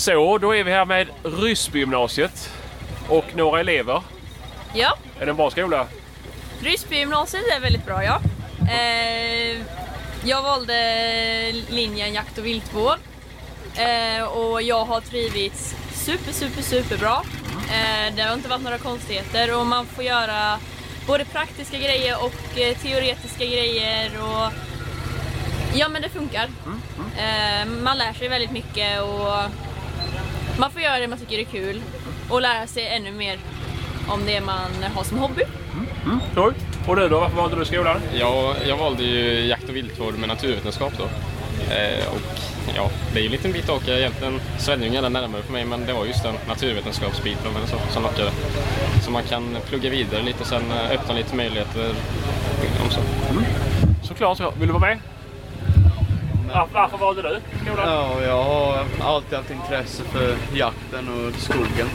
Så, då är vi här med Ryssbygymnasiet och några elever. Ja, Är det en bra skola? Ryssbygymnasiet är väldigt bra ja. Eh, jag valde linjen jakt och viltvård eh, och jag har trivits super, super, superbra. Eh, det har inte varit några konstigheter och man får göra både praktiska grejer och eh, teoretiska grejer och ja men det funkar. Eh, man lär sig väldigt mycket och man får göra det man tycker är kul och lära sig ännu mer om det man har som hobby. Oj. Och du då? Varför valde du skolan? Jag, jag valde ju jakt och viltvård med naturvetenskap då. Eh, och ja, det är ju en liten bit att åka egentligen. Svenljunga är närmare för mig men det var just den naturvetenskapsbiten men så, som lockade. Så man kan plugga vidare lite sen eh, öppna lite möjligheter om så. Såklart. så. Vill du vara med? Varför, varför valde du skolan? Ja, jag har alltid haft intresse för jakten och skogen.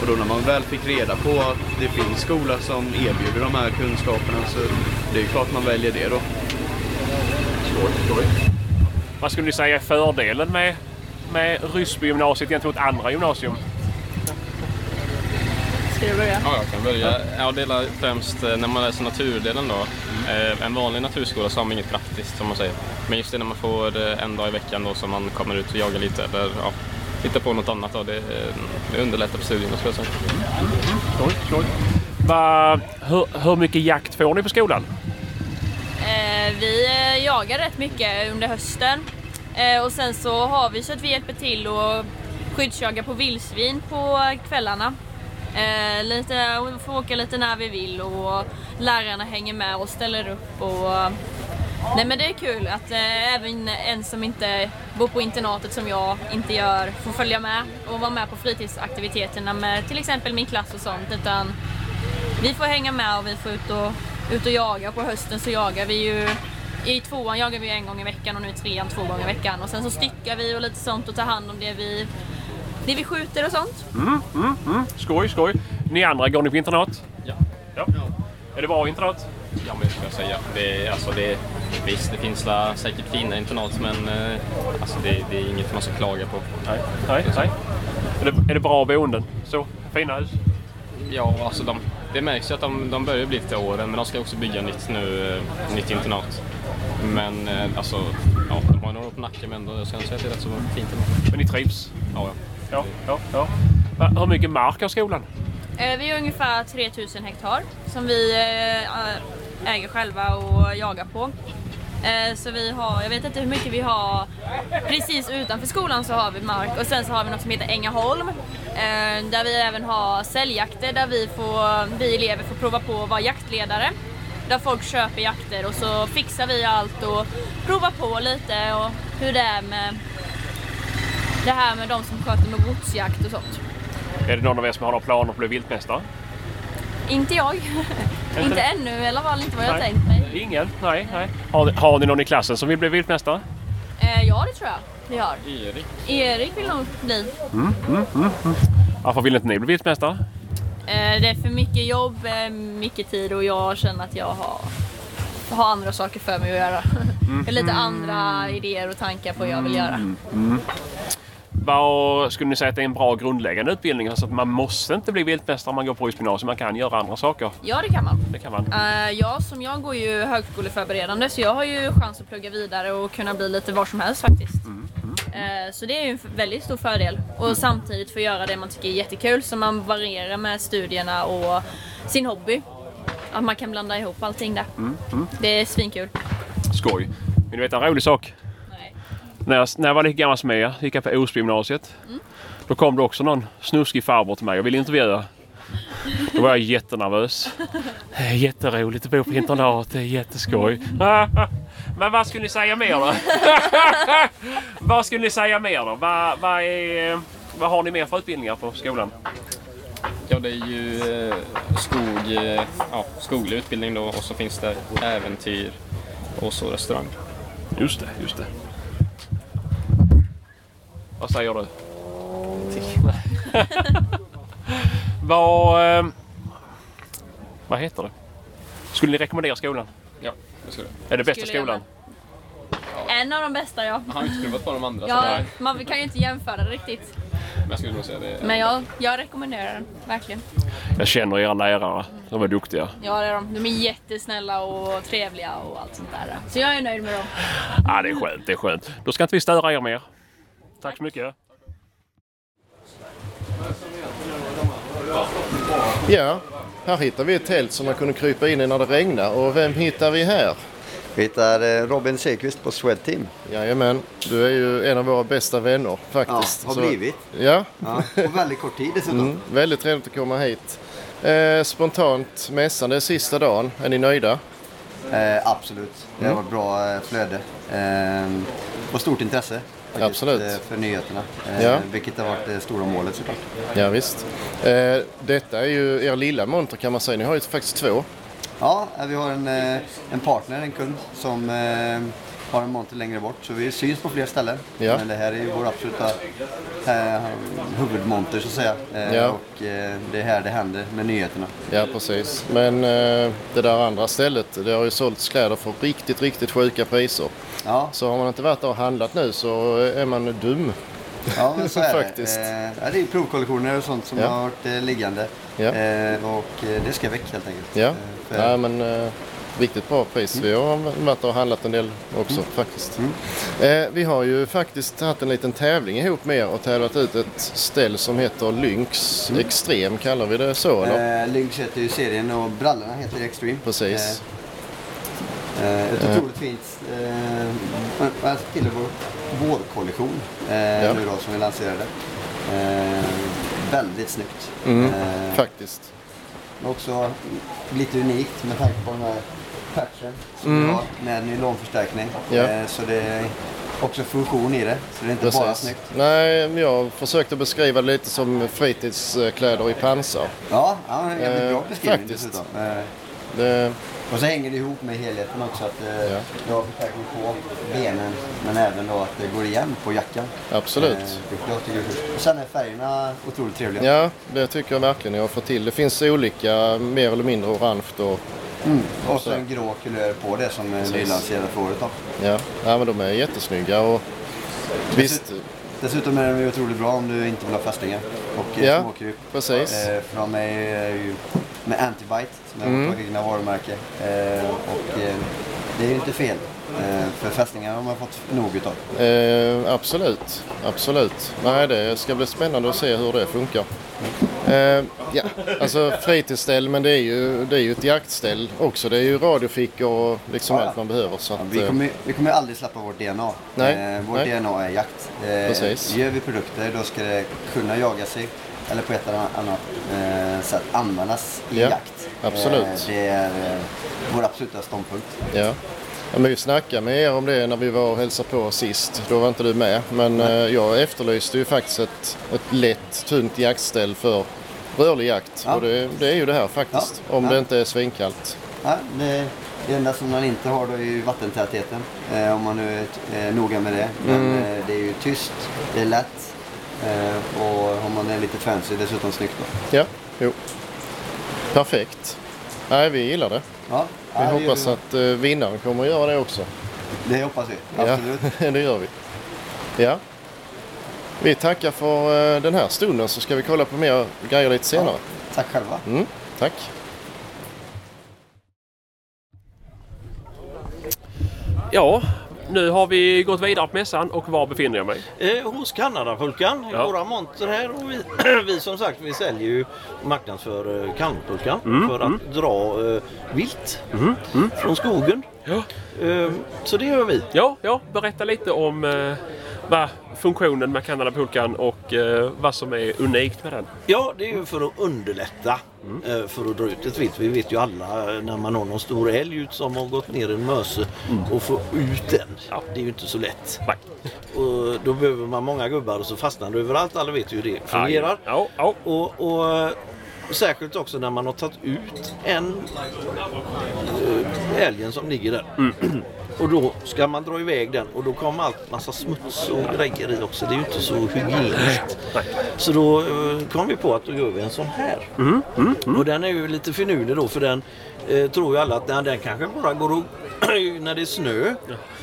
Och då när man väl fick reda på att det finns skola som erbjuder de här kunskaperna så det är ju klart man väljer det då. Skoj, skoj. Vad skulle ni säga är fördelen med, med Ryssbygymnasiet gentemot andra gymnasium? Ska du börja? Ja, jag kan börja. Jag delar främst eh, när man läser naturdelen då. Eh, En vanlig naturskola så har man inget praktiskt som man säger. Men just det när man får eh, en dag i veckan då som man kommer ut och jagar lite eller ja, hittar på något annat då. Det, det underlättar på studierna skulle jag säga. Skoj, skoj. Va, hur, hur mycket jakt får ni på skolan? Eh, vi jagar rätt mycket under hösten eh, och sen så har vi så att vi hjälper till och skyddsjagar på vildsvin på kvällarna. Eh, lite, vi får åka lite när vi vill och lärarna hänger med och ställer upp. Och, nej men det är kul att eh, även en som inte bor på internatet som jag inte gör får följa med och vara med på fritidsaktiviteterna med till exempel min klass och sånt. Utan vi får hänga med och vi får ut och, ut och jaga. På hösten så jagar vi ju i tvåan jagar vi en gång i veckan och nu i trean två gånger i veckan. Och sen så styckar vi och lite sånt och tar hand om det vi, det vi skjuter och sånt. Skoj, skoj. Ni andra, går ni på internat? Ja. Ja. Är det bra internat? Ja, men skulle jag säga. Det, är- alltså det, visst, det finns la, säkert fina internat men eh, alltså det, det är inget man ska klaga på. Nej. Nej, nej. Är det, är det bra boenden? Så, fina hus? Ja, alltså de, det märks ju att de, de börjar bli lite åren men de ska också bygga nytt nu, eh, nytt internat. Men eh, alltså, ja, de har några år på nacken men ändå, jag ska säga att det är rätt så fint ändå. Men ni trivs? Ja, ja. Ja, ja, ja. Va, hur mycket mark har skolan? Eh, vi har ungefär 3000 hektar som vi eh, äger själva och jagar på. Eh, så vi har, jag vet inte hur mycket vi har, precis utanför skolan så har vi mark och sen så har vi något som heter Ängaholm där vi även har säljjakter där vi, får, vi elever får prova på att vara jaktledare. Där folk köper jakter och så fixar vi allt och provar på lite och hur det är med det här med de som sköter med godsjakt och sånt. Är det någon av er som har några planer på att bli viltmästare? Inte jag. inte ännu i alla fall, inte vad jag Nej. tänkt mig. Ingen? Nej, nej. Har, ni- har ni någon i klassen som vill bli viltmästare? Eh, ja, det tror jag vi har. Erik. Erik vill nog bli. Varför vill inte ni bli viltmästare? Eh, det är för mycket jobb, eh, mycket tid och jag känner att jag har, har andra saker för mig att göra. Jag har lite andra idéer och tankar på vad jag vill göra. Vad skulle ni säga att det är en bra grundläggande utbildning? Alltså att man måste inte bli viltmästare om man går på gymnasium. Man kan göra andra saker. Ja, det kan man. Det kan man. Eh, jag som jag går ju högskoleförberedande så jag har ju chans att plugga vidare och kunna bli lite var som helst faktiskt. Eh, Så det är ju en väldigt stor fördel. Och samtidigt få göra det man tycker är jättekul så man varierar med studierna och sin hobby. Att man kan blanda ihop allting där. Det är svinkul. Skoj. Vill du veta en rolig sak? När jag, när jag var lika gammal som er, gick jag på Osbygymnasiet. Då kom det också någon snuskig farbror till mig och ville intervjua. Då var jag jättenervös. Det är jätteroligt att bo på internat, det är jätteskoj. Men vad skulle ni säga mer då? vad skulle ni säga mer då? Vad, vad, är, vad har ni mer för utbildningar på skolan? Ja, det är ju eh, skog, eh, ja, skoglig utbildning då och så finns det äventyr och så restaurang. Just det, just det. Vad säger du? vad, eh, vad heter det? Skulle ni rekommendera skolan? Ja, det ska det. Är det bästa Skulle jag skolan? En av de bästa ja. Jag har inte på de andra. så ja nej. man kan ju inte jämföra det riktigt. Men jag skulle nog säga det. Men jag, jag rekommenderar den, verkligen. Jag känner era lärare. De är duktiga. Ja det är de. De är jättesnälla och trevliga och allt sånt där. Så jag är nöjd med dem. Ja, det är skönt. Det är skönt. Då ska inte vi störa er mer. Tack så mycket. Ja, här hittar vi ett tält som man kunde krypa in i när det regnar. Och vem hittar vi här? Vi hittar eh, Robin Seqvist på Swedteam. Jajamän, du är ju en av våra bästa vänner Ja, faktiskt. har Så- blivit. Ja, Ja, på väldigt kort tid dessutom. mm, väldigt trevligt att komma hit. Eh, spontant mässan, det är sista dagen. Är ni nöjda? Eh, absolut. Det har varit bra eh, flöde. Eh, och stort intresse. Absolut. eh, För nyheterna. Eh, Ja. Vilket har varit det stora målet såklart. Ja, visst. Eh, detta är ju er lilla monter kan man säga. Ni har ju faktiskt två. Ja, eh, vi har en, eh, en partner, en kund, som eh, har en monter längre bort. Så vi syns på fler ställen. Ja. Men det här är ju vår absoluta eh, huvudmonter så att säga. Eh, Ja. Och eh, det är här det händer med nyheterna. Ja, precis. Men eh, det där andra stället, det har ju sålts kläder för riktigt, riktigt sjuka priser. Ja, Så har man inte varit där och handlat nu så är man dum. Ja, men så är Faktiskt. det. Eh, ja, det är provkollektioner och sånt som Ja. har varit eh, liggande. Ja. Eh, och det ska väck helt enkelt. Ja, för, ja men riktigt bra pris. Vi har varit och handlat en del också faktiskt. Eh, vi har ju faktiskt haft en liten tävling ihop med er och tävlat ut ett ställ som heter Lynx Extrem, kallar vi det så eller? eh, Lynx heter ju serien och brallorna heter Extreme. Precis. Eh, ett otroligt fint. Eh, alltså till vår vårkollektion eh, Ja. nu då som vi lanserade. Eh, väldigt snyggt. Mm, Eh, Faktiskt. Också lite unikt med tanke på den här patchen som vi har med nylonförstärkning. Ja. Eh, Så det är också funktion i det. Så det är inte bara Precis. snyggt. Nej, men jag försökte beskriva det lite som fritidskläder i pansar. Ja, ja en jävligt Eh, bra beskrivning faktiskt. dessutom. Eh, Det, Och så hänger det ihop med helheten också. Att eh, Ja. du har förstärkning på benen men även då att det går igen på jackan. absolut. Eh, jag tycker är kul. Och sen är färgerna otroligt trevliga. Ja, det tycker jag verkligen jag fått till. Det finns olika, mer eller mindre orange och Mm. Och så en grå kulör på det som är Precis. nylanserad för året. Då. ja, ja men de är jättesnygga och visst, Dessutom är de ju otroligt bra om du inte vill ha fästingar och eh, Ja. småkryp. precis. Eh, för de är ju med Antibite är Mm. vårt egna varumärke. Eh, och eh, det är ju inte fel. Eh, för fästingar har man fått nog utav. Eh, absolut, absolut. Nej, det ska bli spännande att se hur det funkar. Eh, ja, alltså fritidsställ, men det är, ju, det är ju ett jaktställ också. Det är ju radiofickor och liksom Ja, allt man behöver. Så att, Vi eh, kommer, vi kommer aldrig släppa vårt DNA. Nej, Eh, vårt nej. DNA är jakt. Eh, Precis. Gör vi produkter då ska det kunna jaga sig eller på ett eller annat eh, sätt användas i Ja, jakt. Absolut. Eh, det är eh, vår absoluta ståndpunkt. Ja. Ja, men vi snackade med er om det när vi var och hälsade på sist. Då var inte du med. Men eh, jag efterlyste ju faktiskt ett, ett lätt, tunt jaktställ för rörlig jakt. Ja. Och det, det är ju det här faktiskt. Ja, Om ja. det inte är svinkallt. Ja, det, det enda som man inte har då är ju vattentätheten. Eh, om man nu är eh, noga med det. Men Mm. eh, det är ju tyst, det är lätt och om man är lite fancy dessutom snyggt då. Ja, jo. Perfekt. Nej, vi gillar det. Ja, Vi ja, hoppas gör att eh, vinnaren kommer att göra det också. Det hoppas vi, absolut. Ja, det gör vi. Ja. Vi tackar för eh, den här stunden så ska vi kolla på mer grejer lite senare. Tack själva. Mm, tack. Ja, nu har vi gått vidare på mässan och var befinner jag mig? Eh, hos Kanadapulkan, Ja. våra monter här. Och vi, vi som sagt vi säljer ju marknadsför eh, Kanadapulkan Mm, för att dra eh, vilt mm. från skogen. Ja. Eh, så det gör vi. Ja, ja, berätta lite om eh, vad funktionen med Kanadapulkan och eh, vad som är unikt med den. Ja, det är ju för att underlätta Mm. för att dra ut ett vilt. Vi vet ju alla eh, när man har någon stor älg ut som har gått ner en möse och få ut den. Mm. Ja. Det är ju inte så lätt. Nej. Och då behöver man många gubbar och så fastnar det överallt. Alla vet ju hur det fungerar. Ja, ja. Och, och eh, särskilt också när man har tagit ut en äh, älgen som ligger där. Och då ska man dra iväg den och då kommer allt massa smuts och grejer i också. Det är ju inte så hygieniskt. Så då eh, kom vi på att då gör vi en sån här. Och den är ju lite finurlig då för den eh, tror ju alla att nej, den kanske bara går att när det är snö.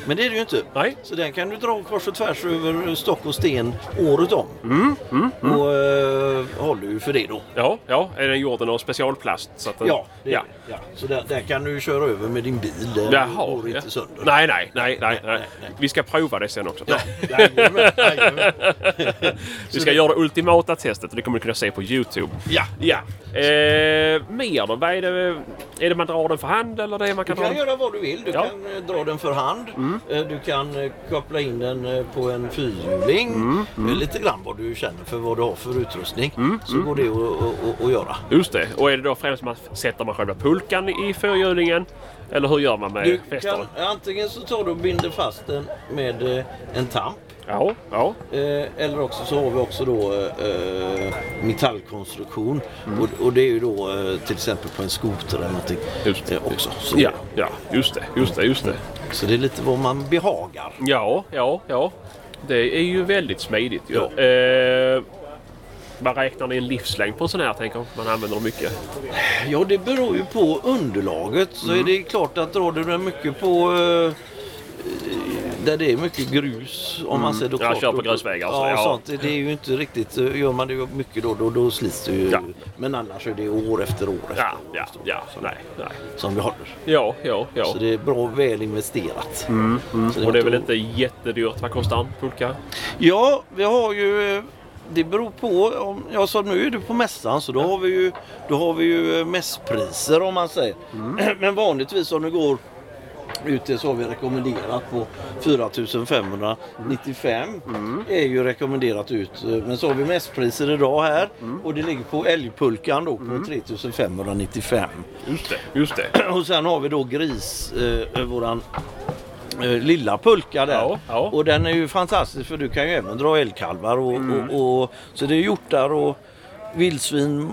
Men det är det ju inte. Nej. Så den kan du dra kors och tvärs över stock och sten året om. Mm, Och eh, håller ju för det då. Ja, ja. Är den gjord av specialplast? Så att den, Ja, det är ja. det. ja. Så där, där kan du köra över med din bil. Den Jaha, går ja. inte sönder. Nej, nej, nej, nej, nej. nej. Vi ska prova det sen också. Jajamän, jajamän. Vi ska göra det ultimata testet och det kommer du kunna se på Youtube. Ja. Ja. Eh, mer då? Vad är det? Är det man drar den för hand eller det man Du kan, kan dra? göra vad du vill. Du Ja. kan eh, dra den för hand. Eh, Du kan eh, koppla in den på en fyrhjuling. Eh, Lite grann vad du känner för vad du har för utrustning. Så går det att- att- att- göra. Just det. Och är det då främst man sätter man själva pulkan i fyrhjulingen? Eller hur gör man med kan, antingen så tar du och binder fast den med en tamp. Ja, ja. Eh, eller också så har vi också då eh, metallkonstruktion. Och, och det är ju då eh, till exempel på en skoter eller någonting Just det. eh, också. Så, Ja, ja, just det, just det, just det. så det är lite vad man behagar. Ja, ja, ja. Det är ju väldigt smidigt ju. Ja. Eh, vad räknar ni en livslängd på en sån här? Tänker om man använder dem mycket. Ja, det beror ju på underlaget. Så är det klart att drar du den mycket på eh, där det är mycket grus om man säger då Ja, klart, kör på grusvägar och så, Ja, ja. sånt. Det är ju inte riktigt. Gör man det mycket då, då, då slits det ju. Ja. Men annars är det år efter år efter Ja, år ja, ja. Nej, nej. som vi håller. Ja, ja, ja. Så det är bra väl investerat. Så Och det är väl inte- jättedyrt? Vad kostar en pulka? Ja, vi har ju... eh, Det beror på. Om, ja, så nu är du på mässan så då har vi ju, då har vi ju eh, mässpriser om man säger. Men vanligtvis om du går ute så har vi rekommenderat på 4595 är ju rekommenderat ut. Eh, Men så har vi mässpriser idag här och det ligger på älgpulkan då på 3595. Just det, just det. Och sen har vi då gris, eh, våran eh, lilla pulka där. Ja, ja. Och den är ju fantastisk för du kan ju även dra älgkalvar och, och, och så det är hjortar och vildsvin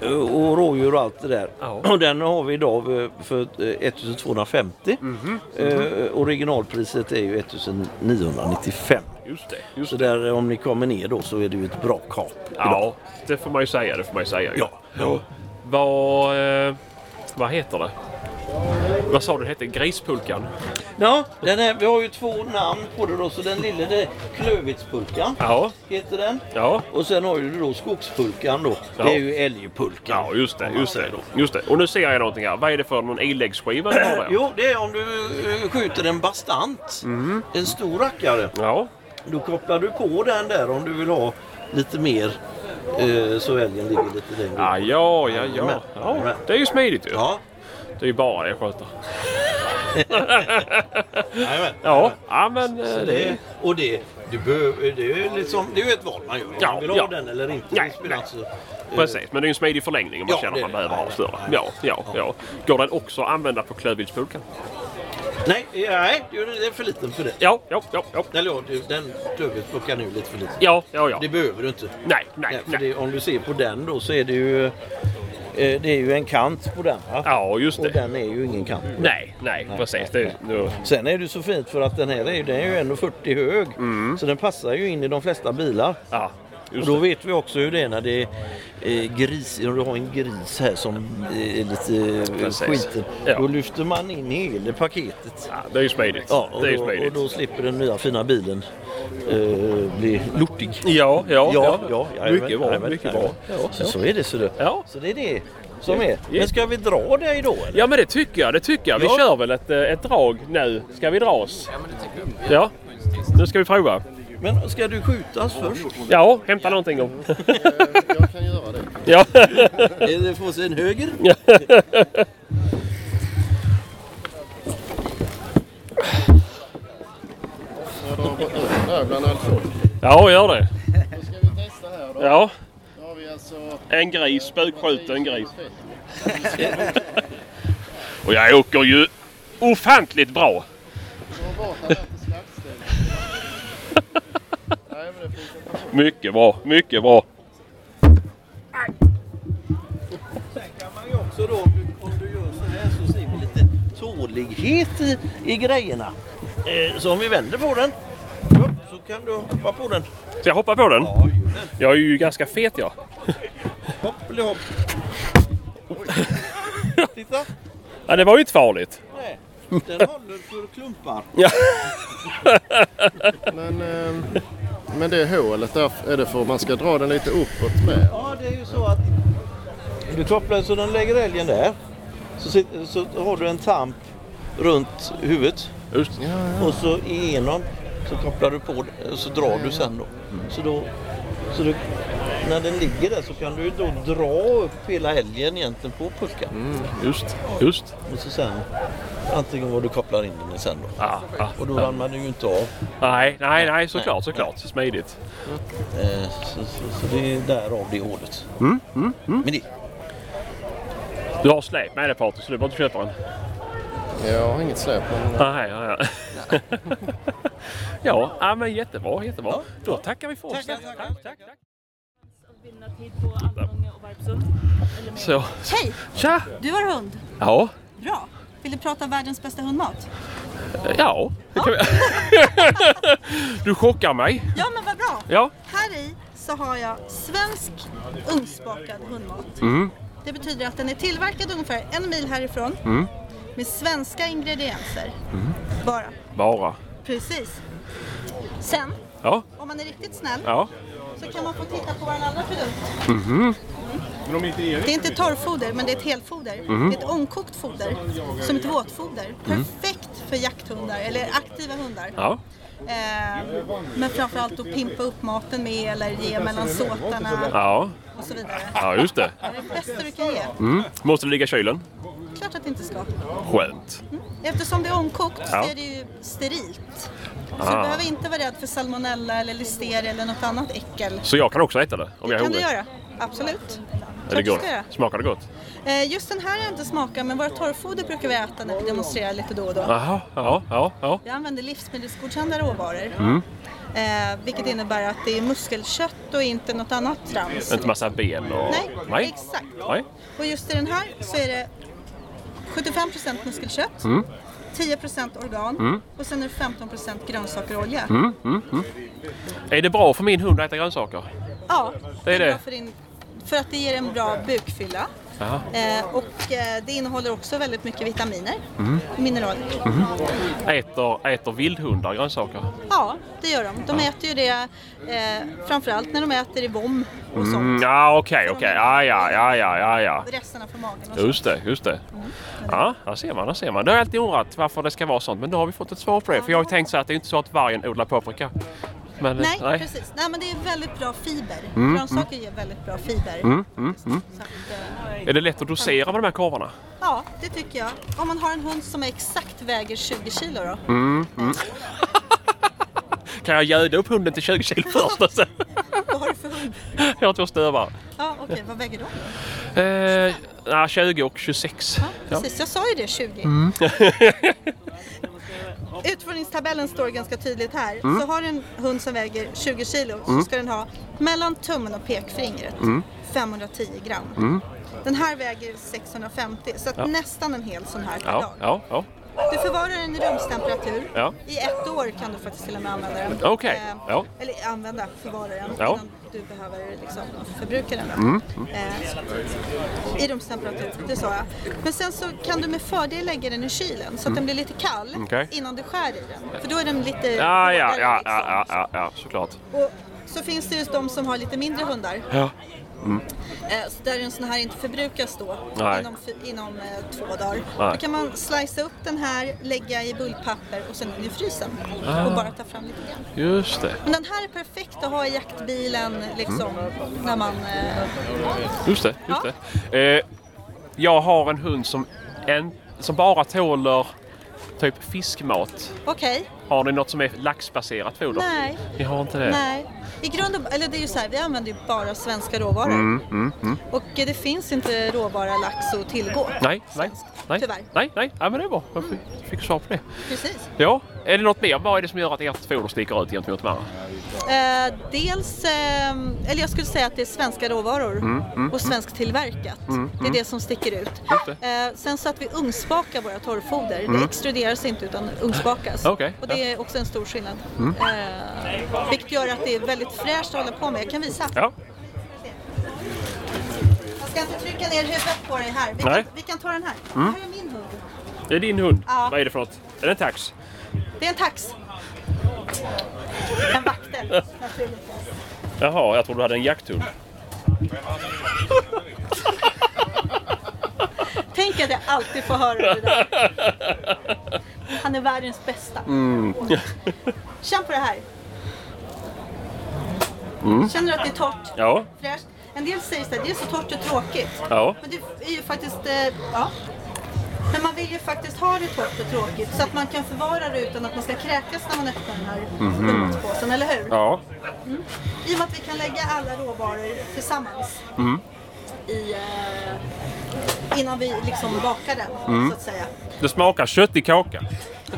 eh, och rådjur och allt det där. Ja. Och den har vi idag för eh, 1250. Eh, originalpriset är ju 1995. Just det, just Så där om ni kommer ner då så är det ju ett bra kap. idag. Ja, det får man ju säga. Det får man säga. Ja, ja. Vad, eh, vad heter det? Vad sa du det hette? Grispulkan? Ja, den är, vi har ju två namn på det då. Så den lilla det är Klövvitspulkan. Ja, Heter den. ja. Och sen har du då Skogspulkan då. Ja. Det är ju älgpulkan. Ja, just det, just det, just det. Och nu ser jag någonting här. Vad är det för någon iläggsskiva du har där? Jo, det är om du eh, skjuter en bastant. Mhm. En stor rackare. Ja, Då kopplar du på den där om du vill ha lite mer. Eh, så älgen ligger lite längre ja, ja, ja. ja. Ja. Det är ju smidigt ju. Ja, Det är ju bara jag sköter. jajamän. Ja, ja men... eh, Så det, och det, du behöver, det är liksom, det är ju ett val man gör. Om Ja, man vill ha ja. den eller inte. Nej, det spelar nej. inte så- eh, Precis, men det är ju en smidig förlängning om man Ja, känner det att man är det. behöver ha Nej, större. Ja, ja, ja. Går den också att använda på klövviltspulkan? Nej, nej, det är för liten för det. Ja, ja, ja, ja. Eller ja, du- den klövviltspulkan är ju lite för liten. Ja, ja, ja. Det behöver du inte. Nej, nej, Nej, för nej. det, om du ser på den då så är det ju eh, det är ju en kant på den. Va? Ja, just Och det. den är ju ingen kant. på den. Nej, nej, precis. Det, nu, Sen är det så fint för att den här är, den är ju 1,40 hög. Så den passar ju in i de flesta bilar. ja, Och då det. vet vi också hur det är när det är eh, gris, om du har en gris här som är lite eh, Precis. skiten. Ja. Då lyfter man in hela paketet. Ja, det är ju smidigt. Ja, och, det är ju då, och då slipper den nya fina bilen eh, bli lortig. Ja, ja, Ja, ja, jajamän, mycket bra, mycket bra. Ja, Så, så är det så det. Ja. Så det är det som är. Ja. Men ska vi dra dig då eller? ja, men det tycker jag. Det tycker jag. Vi Ja. kör väl ett, eh, ett drag nu. Ska vi dra oss? Ja, nu ska vi prova. Men ska du skjutas först? Ja, hämta någonting. Om. Jag kan göra det. Ja. Eller få sig en höger? Folk. ja, gör det. Då ska vi testa här då. Ja, Då har vi alltså... en gris. Spökskjuten gris. Och jag åker ju ofantligt bra. Dra bort den där till slaktstället. Nej men det finns inte. Mycket bra, mycket bra. Sen kan man ju också då, om du, gör så här så ser vi lite tålighet i, i grejerna. Eh, så om vi vänder på den så kan du hoppa på den. Ska jag hoppa på den? Ja. Jag är ju ganska fet jag. Hopp eller hopp. Titta. Ja, det var ju inte farligt. Den håller för klumpar. Men, eh, men det hålet där, är det för att man ska dra den lite uppåt med? Ja, det är ju så att du kopplar så den lägger älgen där. Så, sitter, så har du en tamp runt huvudet Just. Ja, ja. och så igenom så kopplar du på och så drar du sen då. Så då så du, när den ligger där så kan du då dra upp hela älgen egentligen på pulkan. Just. Just. Och så sen antingen var du kopplar in den i sen då. Ah, ah. Och då ramlar den ju inte av. Nej, nej, nej, såklart, såklart. Smidigt. Eh, så, så, så det är därav det ordet. Mm, Men det, Du har släp med dig Patrik, så du behöver inte köpa den. Jag har inget släp men... Nej, ja, ja. Ja, ja, men jättebra, jättebra. Då tackar vi för oss. Tack, tack, tack. Så, Hej! tja! Du har hund. Ja, Bra. Vill du prata världens bästa hundmat? ja. Det kan vi... du chockar mig. Ja, men vad bra. Ja. Här i så har jag svensk ugnsbakad hundmat. Mm. Det betyder att den är tillverkad ungefär en mil härifrån Mm. med svenska ingredienser. Bara. Bara. Precis. Sen, Ja, om man är riktigt snäll, ja. så kan man få titta på vår andra produkt. Mhm. Det är inte torrfoder, men det är ett helfoder. Mhm. Det är ett ångkokt foder, som ett våtfoder. Mm. Perfekt för jakthundar, eller aktiva hundar. Ja. Eh, men framförallt att pimpa upp maten med eller ge mellan såtarna Ja. och så vidare. Ja, just det. Det är det bästa du kan ge. Mm. Måste det ligga i kylen? Klart att det inte ska. Skönt. Eftersom det är ångkokt Ja. så är det ju sterilt. Så Ah. du behöver inte vara rädd för salmonella eller listeria eller något annat äckel. Så jag kan också äta det om jag är kan du hungrig? göra. Absolut. Är det gott? Smakar det gott? Eh, Just den här har jag inte smakat men våra torrfoder brukar vi äta när vi demonstrerar lite då och då. Jaha, ja, ja, ja. Vi använder livsmedelsgodkända råvaror. Mm. Eh, vilket innebär att det är muskelkött och inte något annat trams. Inte massa ben och... Nej, exakt. Nej. Och just i den här så är det 75% muskelkött, Mm. 10% organ Mm. och sen är det 15% grönsakerolja. Mm, mm, mm. Är det bra för min hund att äta grönsaker? Ja, Det är det. För, din, för att det ger en bra bukfylla. Eh, och eh, det innehåller också väldigt mycket vitaminer, Mm. mineraler. Mhm. Äter, äter vildhundar grönsaker? Ja, det gör de. De äter ju det eh, framförallt när de äter i vom och sånt. Mm, ja, okej, okej. Ja, ja, ja, ja, ja, ja. Resterna från magen och Just det, just det. Ja, där ser man, där ser man. Det har jag alltid undrat varför det ska vara sånt, men då har vi fått ett svar på det. För jag har ju tänkt så att det är inte så att vargen odlar paprika. Men, Nej, precis. Nej, men det är väldigt bra fiber. Mm, Grönsaker ger väldigt bra fiber. Mm, mm, mm. Att, eh, Är det lätt att dosera med de här korvarna? Ja, det tycker jag. Om man har en hund som exakt väger 20 kilo då. Mm, mm. kan jag göda upp hunden till 20 kilo först sen? Vad har du för hund? Jag har två stövare. Ja, okej. Vad väger de? Eh, nej, 20 och 26. Ja. Precis, jag sa ju det, 20. Mm. Utfodringstabellen står ganska tydligt här. Mm. Så har du en hund som väger 20 kilo Mm. så ska den ha mellan tummen och pekfingret Mm. 510 gram. Mm. Den här väger 650 så Ja. nästan en hel sån här per Ja, dag. ja. Du förvarar den i rumstemperatur. Ja. I ett år kan du faktiskt till och med använda den. Okej, Eh, ja. Eller använda, förvara den Ja. innan du behöver liksom förbruka den. då. Mm. Eh, I rumstemperatur, det sa jag. Men sen så kan du med fördel lägga den i kylen så att Mm. den blir lite kall Okej. innan du skär i den. För då är den lite Ja, ja, ja, liksom. ja, ja, ja, ja, såklart. Och så finns det ju de som har lite mindre hundar. Ja. Mm. Eh, Så där en sån här inte förbrukas då Nej. inom, inom eh, två dagar. Nej. Då kan man slicea upp den här, lägga i bullpapper och sen in i frysen. Ah. Och bara ta fram lite grann. Just det. Men den här är perfekt att ha i jaktbilen liksom när man... Eh, Just det, just det. Eh, jag har en hund som, en, som bara tåler typ fiskmat. Okej. Har ni något som är laxbaserat foder? Nej. Ni har inte det? Nej. I grund eller det är ju så här, vi använder ju bara svenska råvaror. Mm, mm, mm. Och det finns inte råvara lax att tillgå. Nej, nej, nej. Tyvärr. Nej, nej, ja, men det är bra. Jag fick, fick svar på det. Precis. Ja, är det något mer? Vad är det som gör att ert foder sticker ut gentemot de andra? Eh, dels, eh, eller jag skulle säga att det är svenska råvaror Mm, mm, och svensktillverkat. Mm, Det är mm. det som sticker ut. Eh, sen så att vi ugnsbakar våra torrfoder. Mm. Det extruderas inte utan ugnsbakas. Okej, Och det är också en stor skillnad. Mm. Eh, vilket gör att det är väldigt fräscht att hålla på med. Jag kan visa. Ja. Ska inte trycka ner huvudet på dig här. Vi Nej. kan, vi kan ta den här. Mm. Här är min hund. Det är din hund. Ja. Vad är det för något? Är det en tax? Det är en tax. En vaktel, naturligtvis. Jaha, jag trodde du hade en jakthund. Tänk att jag alltid får höra det där. Han är världens bästa. Mm. Känn på det här. Mm. Känner du att det är torrt? Ja, Fräscht? En del säger här, det är så torrt och tråkigt. ja. Men det är ju faktiskt, eh, ja. Men man vill ju faktiskt ha det torrt och tråkigt så att man kan förvara det utan att man ska kräkas när man öppnar den här hundmatspåsen, eller hur? Ja. I och med att vi kan lägga alla råvaror tillsammans Mm. i, eh, innan vi liksom bakar den, Mm. så att säga. Det smakar kött i kaka.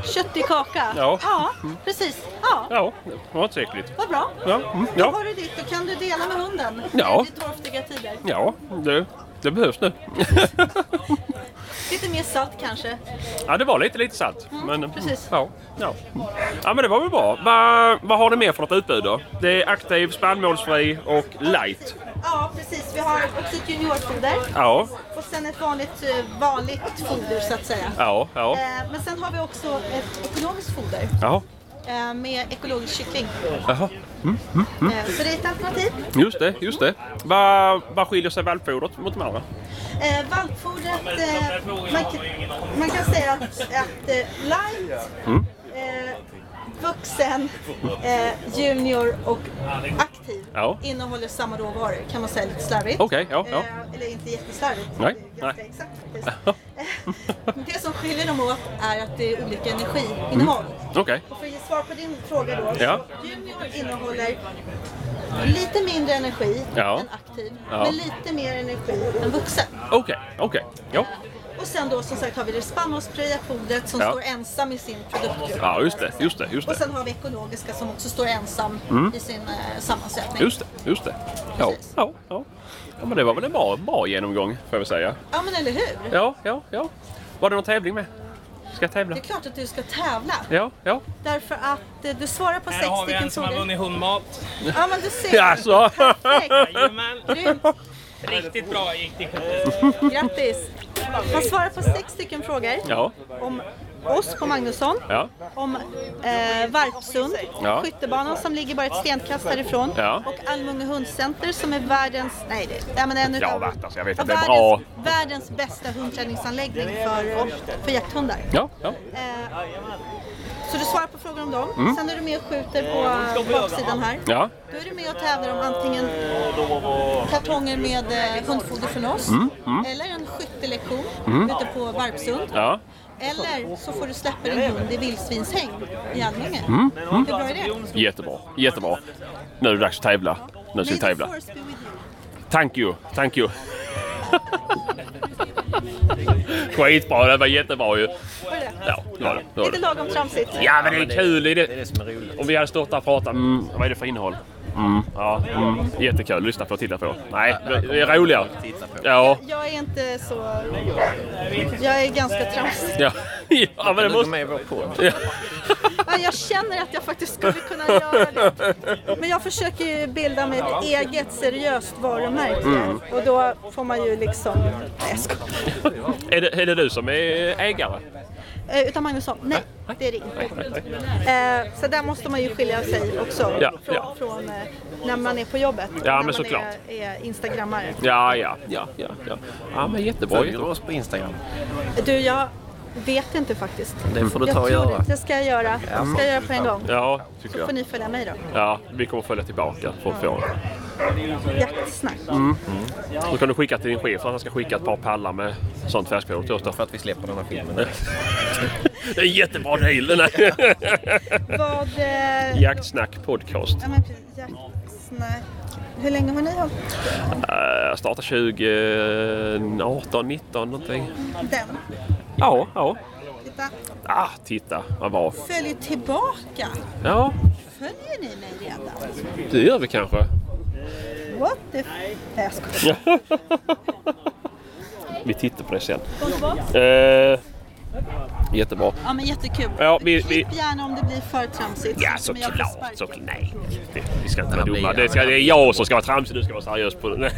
Kött i kaka? Ja. ja precis. Ja, Ja, det var äckligt. vad bra. Ja, mm, Då ja. har du ditt, då kan du dela med hunden Ja. i torftiga tider. Ja, det, det behövs nu. Lite mer salt kanske. Ja, det var lite, lite salt. Men, Mm, precis. Ja, ja. ja, men det var väl bra. Vad, vad har ni mer för något utbud då? Det är aktiv, spannmålsfri och light. Ja, precis. Vi har också ett juniorfoder. Ja, Och sen ett vanligt, eh, vanligt foder så att säga. ja, ja. Eh, Men sen har vi också ett ekologiskt foder Jaha, eh, med ekologisk kyckling. jaha. Mm, mm, mm. Så det är ett alternativ. Just det, just det. Vad, vad skiljer sig valpfodret mot de andra? Eh, valpfodret, eh, man, kan, man kan säga att, att light, Mm. eh, vuxen, eh, junior och aktiv Ja. innehåller samma råvaror kan man säga lite slarvigt. Okej, ja, ja. Eh, eller inte jätteslarvigt. Nej, det är ganska nej. exakt faktiskt. Det som skiljer dem åt är att det är olika energiinnehåll. Okej. Och för att ge svar på din fråga då. Ja. Junior innehåller lite mindre energi än aktiv, men lite mer energi än vuxen. Okej, okej. Ja. Och sen då som sagt har vi det spannmålsfria fodret som Ja. står ensam i sin produktgrupp. ja, just det, just det, just Och det. sen har vi ekologiska som också står ensam Mm. i sin eh, sammansättning. Just det, just det. Ja, ja, ja. ja men det var väl en bra, bra genomgång får jag väl säga. Ja men eller hur? Ja, ja, ja. Var det någon tävling med? Ska jag tävla? Det är klart att du ska tävla. Ja, ja. Därför att eh, du svarar på Här sex har vi stycken en som har frågor. vunnit hundmat. Ja men du ser. Jaså? Jajamän. Grymt. Riktigt bra gick det. Grattis. Han svarar på sex stycken frågor. Ja. Om oss på Magnusson. Ja. Om eh, Varpsund, Ja. skyttebanan som ligger bara ett stenkast härifrån. Ja. Och Almunge hundcenter som är världens, nej det, ja, men en utav, varit där så jag vet ja, att det är världens, bra. världens bästa hundträningsanläggning för, för jakthundar. Ja, ja. Eh, så du svarar på frågor om dem. Mm. Sen är du med och skjuter på baksidan här. Ja. Då är du med och tävlar om antingen kartonger med eh, hundfoder från oss Mm, mm. eller en skyttelektion Mm. ute på Varpsund. Ja. Eller så får du släppa din hund i vildsvinshägn i Almunge. Mm, mm. Hur bra är det? Jättebra, jättebra. Nu är det dags att tävla. Nu ska vi tävla. Thank you, thank you. Skitbra, det var jättebra ju. Var det? Ja, det var det. det, var Lite lagom tramsigt. Ja men det är kul. Det är det, som är roligt. Om vi hade stått där och pratat, mm, vad är det för innehåll? Mm, ja, mm, jättekul att lyssna på och titta på. Nej, det är roligare. Ja, Jag är inte så... Jag är ganska tramsig. ja. ja men det måste... med vår podd. Ja. Ja, jag känner att jag faktiskt skulle kunna göra det. Men jag försöker ju bilda mig ett eget seriöst varumärke. Mm. Och då får man ju liksom... Nej, jag skojar. Är det, är det du som är ägare? Eh, Utan Magnusson? Nej, det är det inte. Eh, Så där måste man ju skilja sig också Ja, från, ja. från eh, när man är på jobbet. Ja, när men man såklart. är, är instagrammare. Ja, ja, ja, ja. Ja, ja men jättebra. Följer du oss på Instagram? Du, jag vet inte faktiskt. Det får du jag ta och göra. Det, det ska jag göra. Det ska jag göra på en gång. Ja, tycker Så får jag. ni följa mig då. Ja, vi kommer följa tillbaka för att få Jaktsnack. Mm. Då kan du skicka till din chef att han ska skicka ett par pallar med sånt färskfoder till oss då. För att vi släpper den här filmen. Det är en jättebra deal den här. Vad... Eh, Jaktsnack podcast. ja, men jaktsnack. Hur länge har ni hållit Uh, startar 2018, 19 någonting. den? Ja, ja. Titta. Ah, titta vad bra. Följ tillbaka. Ja, Följer ni mig redan? det gör vi kanske. What the... Nej, jag skojar. Vi tittar på det sen. Eh, Jättebra. Ja men jättekul. Ja, vi- vi- Klipp gärna om det blir för tramsigt. Ja, så jag såklart. såklart. Nej, det, vi ska inte vara Ja, dumma. Det, ska, det är jag som ska vara tramsig, du ska vara seriös på det.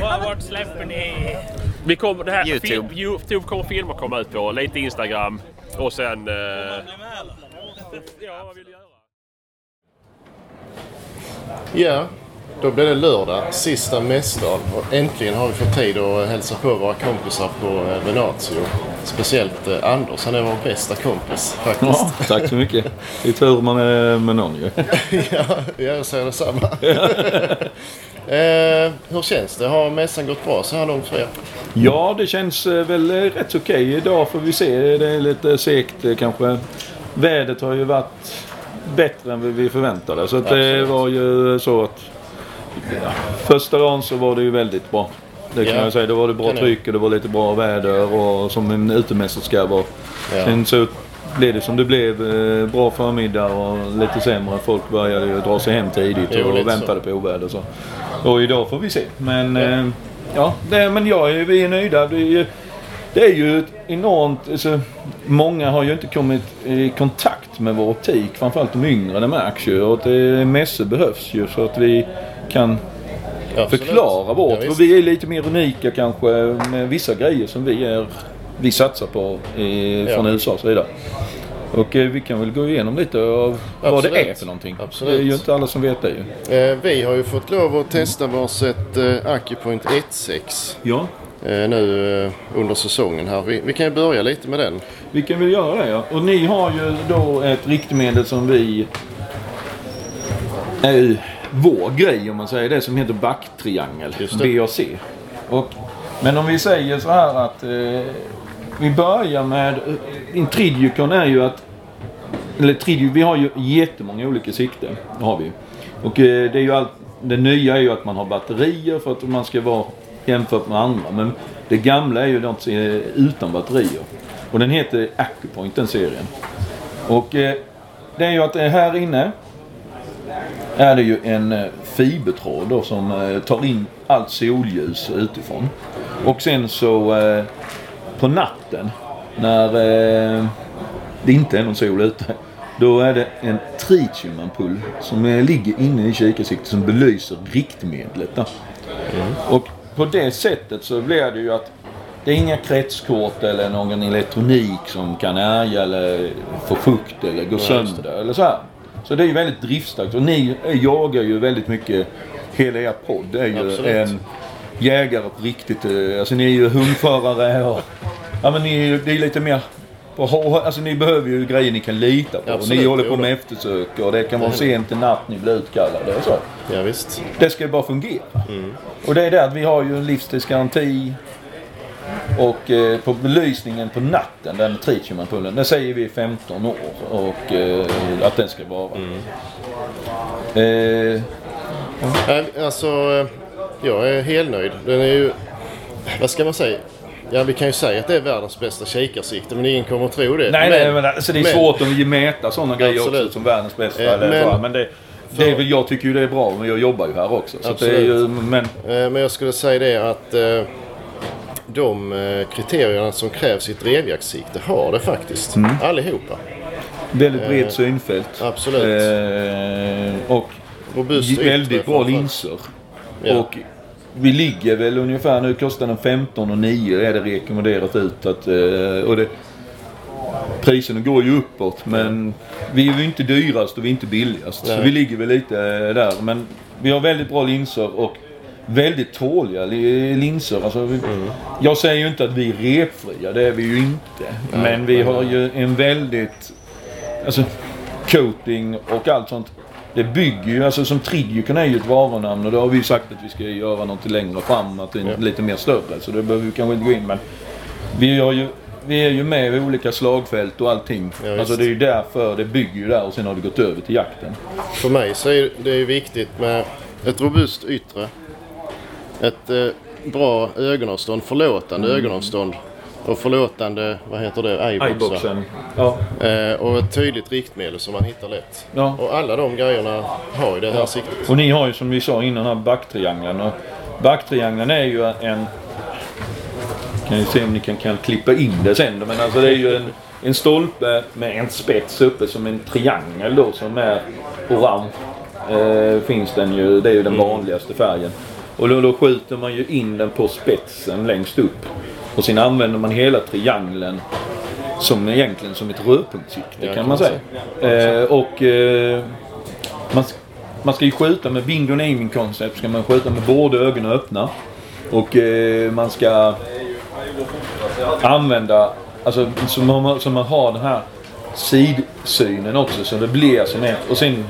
Vart släpper ni? Vi kommer, det här, YouTube. Film, Youtube kommer filmer komma ut på, lite Instagram och sen... Eh, ja, vad vill göra? Ja, då blir det lördag, sista mässdagen och äntligen har vi fått tid att hälsa på våra kompisar på eh, Venatio. Speciellt eh, Anders, han är vår bästa kompis faktiskt. Ja, tack så mycket. Det är tur man är med någon ju. ja, jag säger detsamma. eh, hur känns det? Har mässan gått bra så här långt för er? Ja, det känns eh, väl rätt okej. Idag får vi se. Det är lite segt kanske. Vädret har ju varit bättre än vi förväntade. Så det var ju så att ja, första dagen så var det ju väldigt bra. Det kan Ja, jag säga. Då var det bra tryck och det var lite bra väder och som en utemässa ska vara. Ja. Sen så blev det som det blev. eh, Bra förmiddag och lite sämre. Folk började ju dra sig hem tidigt och lite väntade på oväder. Så. Och idag får vi se. Men ja, ja det, men jag är, vi är nöjda. Det ju- det är ju ett enormt... Alltså, många har ju inte kommit i kontakt med vår optik. Framförallt de yngre. Det märks ju. Och det, mässor behövs ju så att vi kan Absolut. förklara vårt. Ja, vi är lite mer unika kanske med vissa grejer som vi är vi satsar på i, Ja. från USAs sida. Och eh, vi kan väl gå igenom lite av vad det är för någonting. Absolut. Det är ju inte alla som vet det ju. Eh, vi har ju fått lov att testa varsitt eh, Acupoint 1.6 Ja, eh, nu eh, under säsongen här. Vi, vi kan ju börja lite med den. vi kan väl göra det ja. Och ni har ju då ett riktmedel som vi är ju vår grej om man säger det som heter backtriangel. BAC. Och, men om vi säger så här att eh, vi börjar med Intridiukon är ju att eller Tridio, vi har ju jättemånga olika sikten. Det har vi. Och eh, det är ju allt, det nya är ju att man har batterier för att man ska vara jämfört med andra. Men det gamla är ju något utan batterier. Och den heter Acupoint den serien. Och eh, det är ju att eh, här inne är det ju en eh, fibertråd då som eh, tar in allt solljus utifrån. Och sen så eh, på natten när eh, det inte är någon sol ute. Då är det en tritiumampull som ligger inne i kikarsiktet som belyser riktmedlet. Då. Och på det sättet så blir det ju att det är inga kretskort eller någon elektronik som kan ärga eller få fukt eller gå sönder eller så här. Så det är ju väldigt driftstarkt och ni jagar ju väldigt mycket. Hela er podd är ju Absolut. en jägare på riktigt. Alltså ni är ju hundförare och... Ja men ni är ju det är lite mer... Hå- alltså ni behöver ju grejer ni kan lita på. Absolut, ni håller jo på då. med eftersök och det kan vara sent i natt ni blir utkallade och så. Ja, visst. Det ska ju bara fungera. Och det är det att vi har ju en livstidsgaranti. Och eh, på belysningen på natten, den tritiumampullen, den säger vi 15 år. Och eh, att den ska vara. Eh, Nej, Alltså, eh, jag är helnöjd. Den är ju... Vad ska man säga? Ja, vi kan ju säga att det är världens bästa kikarsikte, men ingen kommer att tro det. nej, nej, men alltså, det är men- svårt att mäta sådana grejer Absolut. också som världens bästa. Eh, eller men- men det, det är väl, jag tycker ju det är bra, men jag jobbar ju här också. Så att det är ju, men Eh, Men jag skulle säga det att eh, de eh, kriterierna som krävs i ett drevjaktssikte har det faktiskt. Mm. Allihopa. väldigt brett Eh, synfält. Absolut. Eh, och Robust yttre väldigt bra framförallt. linser. Ja. Och vi ligger väl ungefär, nu kostar den 15 och 9 är det rekommenderat ut. Att, eh, och det, priserna går ju uppåt men vi är ju inte dyrast och vi är inte billigast. Så Nej. vi ligger väl lite eh, där. Men vi har väldigt bra linser och väldigt tåliga li- linser. Alltså, vi, Mm. Jag säger ju inte att vi är repfria, det är vi ju inte. men vi har ju en väldigt... Alltså coating och allt sånt. Det bygger ju, alltså som Tridjukon är ju ett varunamn och det har vi ju sagt att vi ska göra något längre fram, att det är Ja. lite mer större. Så det behöver vi kanske inte gå in men vi, har ju, vi är ju med i olika slagfält och allting. Ja, alltså det är ju därför det bygger ju där och sen har det gått över till jakten. För mig så är det ju viktigt med ett robust yttre. Ett eh, bra ögonavstånd, förlåtande Mm. ögonavstånd. Och förlåtande, vad heter det? Eyeboxen. Ja. Eh, och ett tydligt riktmedel som man hittar lätt. Ja. Och alla de grejerna har ju det här siktet. Och ni har ju som vi sa innan den här backtriangeln. Och backtriangeln är ju en kan ju se om ni kan, kan klippa in det sen. Men alltså det är ju en, en stolpe med en spets uppe som en triangel då som är orange. Eh, finns den ju. Det är ju den vanligaste färgen. Och då, då skjuter man ju in den på spetsen längst upp. Och sen använder man hela triangeln som egentligen som ett rödpunktssikte Ja, kan man säga. Eh, och eh, man, man ska ju skjuta med bingo naming concept. Ska man skjuta med båda ögonen öppna. Och eh, man ska använda, alltså så man, så man har den här sidsynen också så det blir som ett. Och sen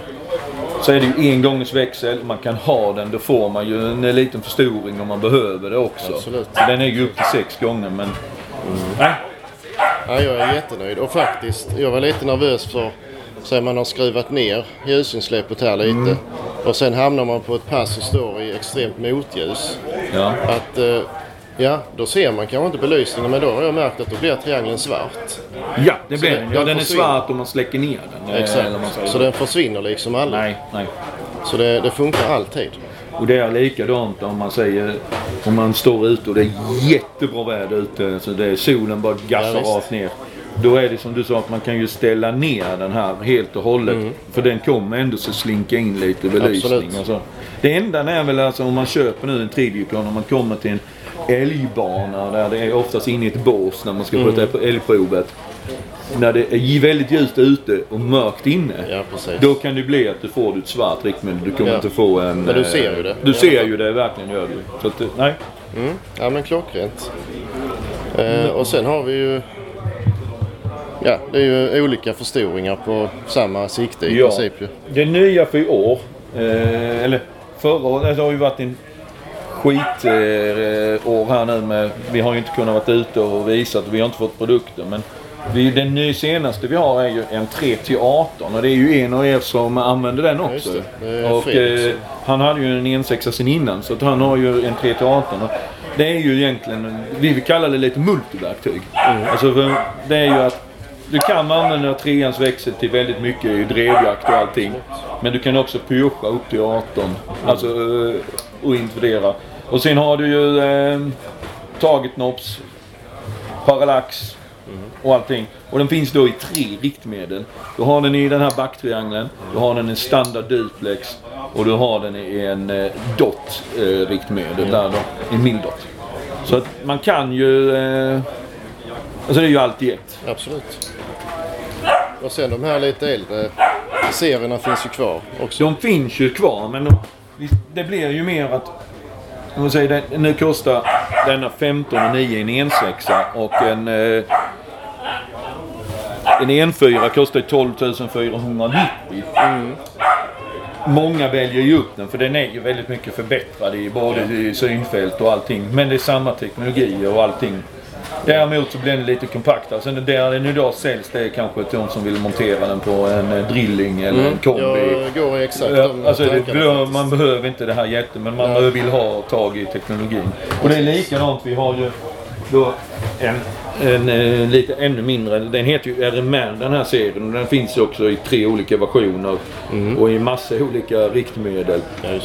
så är det ju en gångs växel. Man kan ha den. Då får man ju en liten förstoring om man behöver det också. Absolut. Så den är ju upp till sex gånger men... Nej. Ja, jag är jättenöjd. Och faktiskt, jag var lite nervös för så man har skruvat ner ljusinsläppet här lite. Mm. Och sen hamnar man på ett pass som står i extremt motljus. Ja. Att, eh, ja, då ser man kanske inte belysningen men då har jag märkt att då blir triangeln svart. Ja, det blir den-. Ja, den är försvinner. svart om man släcker ner den. Exakt. eller vad man säger. Så den försvinner liksom aldrig. Nej, nej. Så det, det funkar alltid. Och det är likadant om man säger om man står ute och det är jättebra väder ute. Så det är solen bara Ja, gassar visst. rakt ner. Då är det som du sa att man kan ju ställa ner den här helt och hållet. För den kommer ändå så slinka in lite belysning. Mm. Absolut. Och så. Det enda är väl alltså om man köper nu en tridjuplan om man kommer till en älgbana där det är oftast inne i ett bås när man ska Mm. sköta på älgprovet. När det är väldigt ljust ute och mörkt inne. Ja. Då kan det bli att du får ett svart riktmedel. Du kommer Ja. inte få en... Men du eh, ser ju det. Du Ja. ser ju det, verkligen gör du. Så att, eh, nej. Mm. Ja men klockrent. Eh, och sen har vi ju Ja, det är ju olika förstoringar på samma sikte i Ja. princip ju. Det nya för i år, eh, eller förra året, det har ju varit en skitår eh, år här nu med, vi har ju inte kunnat vara ute och visat och vi har inte fått produkter. Men vi, den ny senaste vi har är ju en 3 till 18 och det är ju en av er som använder den också. just det. Det och eh, han hade ju en 1.6 sen innan så att han har ju en 3 till 18. Och det är ju egentligen, vi vill kalla det lite multiverktyg. Alltså för det är ju att du kan använda treans växel till väldigt mycket i drevjakt och allting. Men du kan också pusha upp till 18. Alltså eh, och invadera. Och sen har du ju eh, target knobs, parallax och allting. Och den finns då i tre riktmedel. Du har den i den här backtriangeln, du har den i standard duplex och du har den i en eh, dot eh, där då, en mildot. Så att man kan ju... Eh, alltså det är ju allt i ett. Absolut. Och sen de här lite äldre serierna finns ju kvar också. De finns ju kvar men de, det blir ju mer att... Om man säger nu kostar denna 15 och 9 en 1.6 och en... Eh, en 1.4 kostar ju 12 490. Många väljer ju upp den för den är ju väldigt mycket förbättrad i både synfält och allting. Men det är samma teknologi och allting. Däremot så blir den lite kompaktare. Sen där den idag säljs det är kanske till de som vill montera den på en eh, drilling eller en kombi. Jag går exakt Ja, alltså, det, man behöver inte det här jätte, men man Nej. vill ha tag i teknologin. Och det är likadant, vi har ju då en, en eh, lite ännu mindre, den heter ju RMR den här serien den finns också i tre olika versioner och i massa olika riktmedel.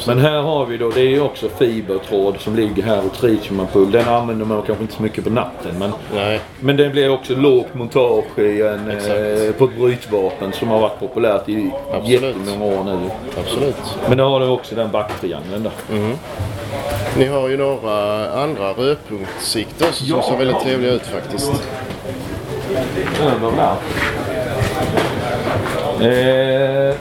Men här har vi då, det är också fibertråd som ligger här och tritiumampull. Den använder man kanske inte så mycket på natten men, Nej. men det blir också lågt montage i en, eh, på ett brytvapen som har varit populärt i Absolut. jättemånga år nu. Absolut. Men då har du också den backtriangeln där. Ni har ju några andra rödpunktssikten som Ja. ser väldigt trevliga ut faktiskt. Över där. Eh,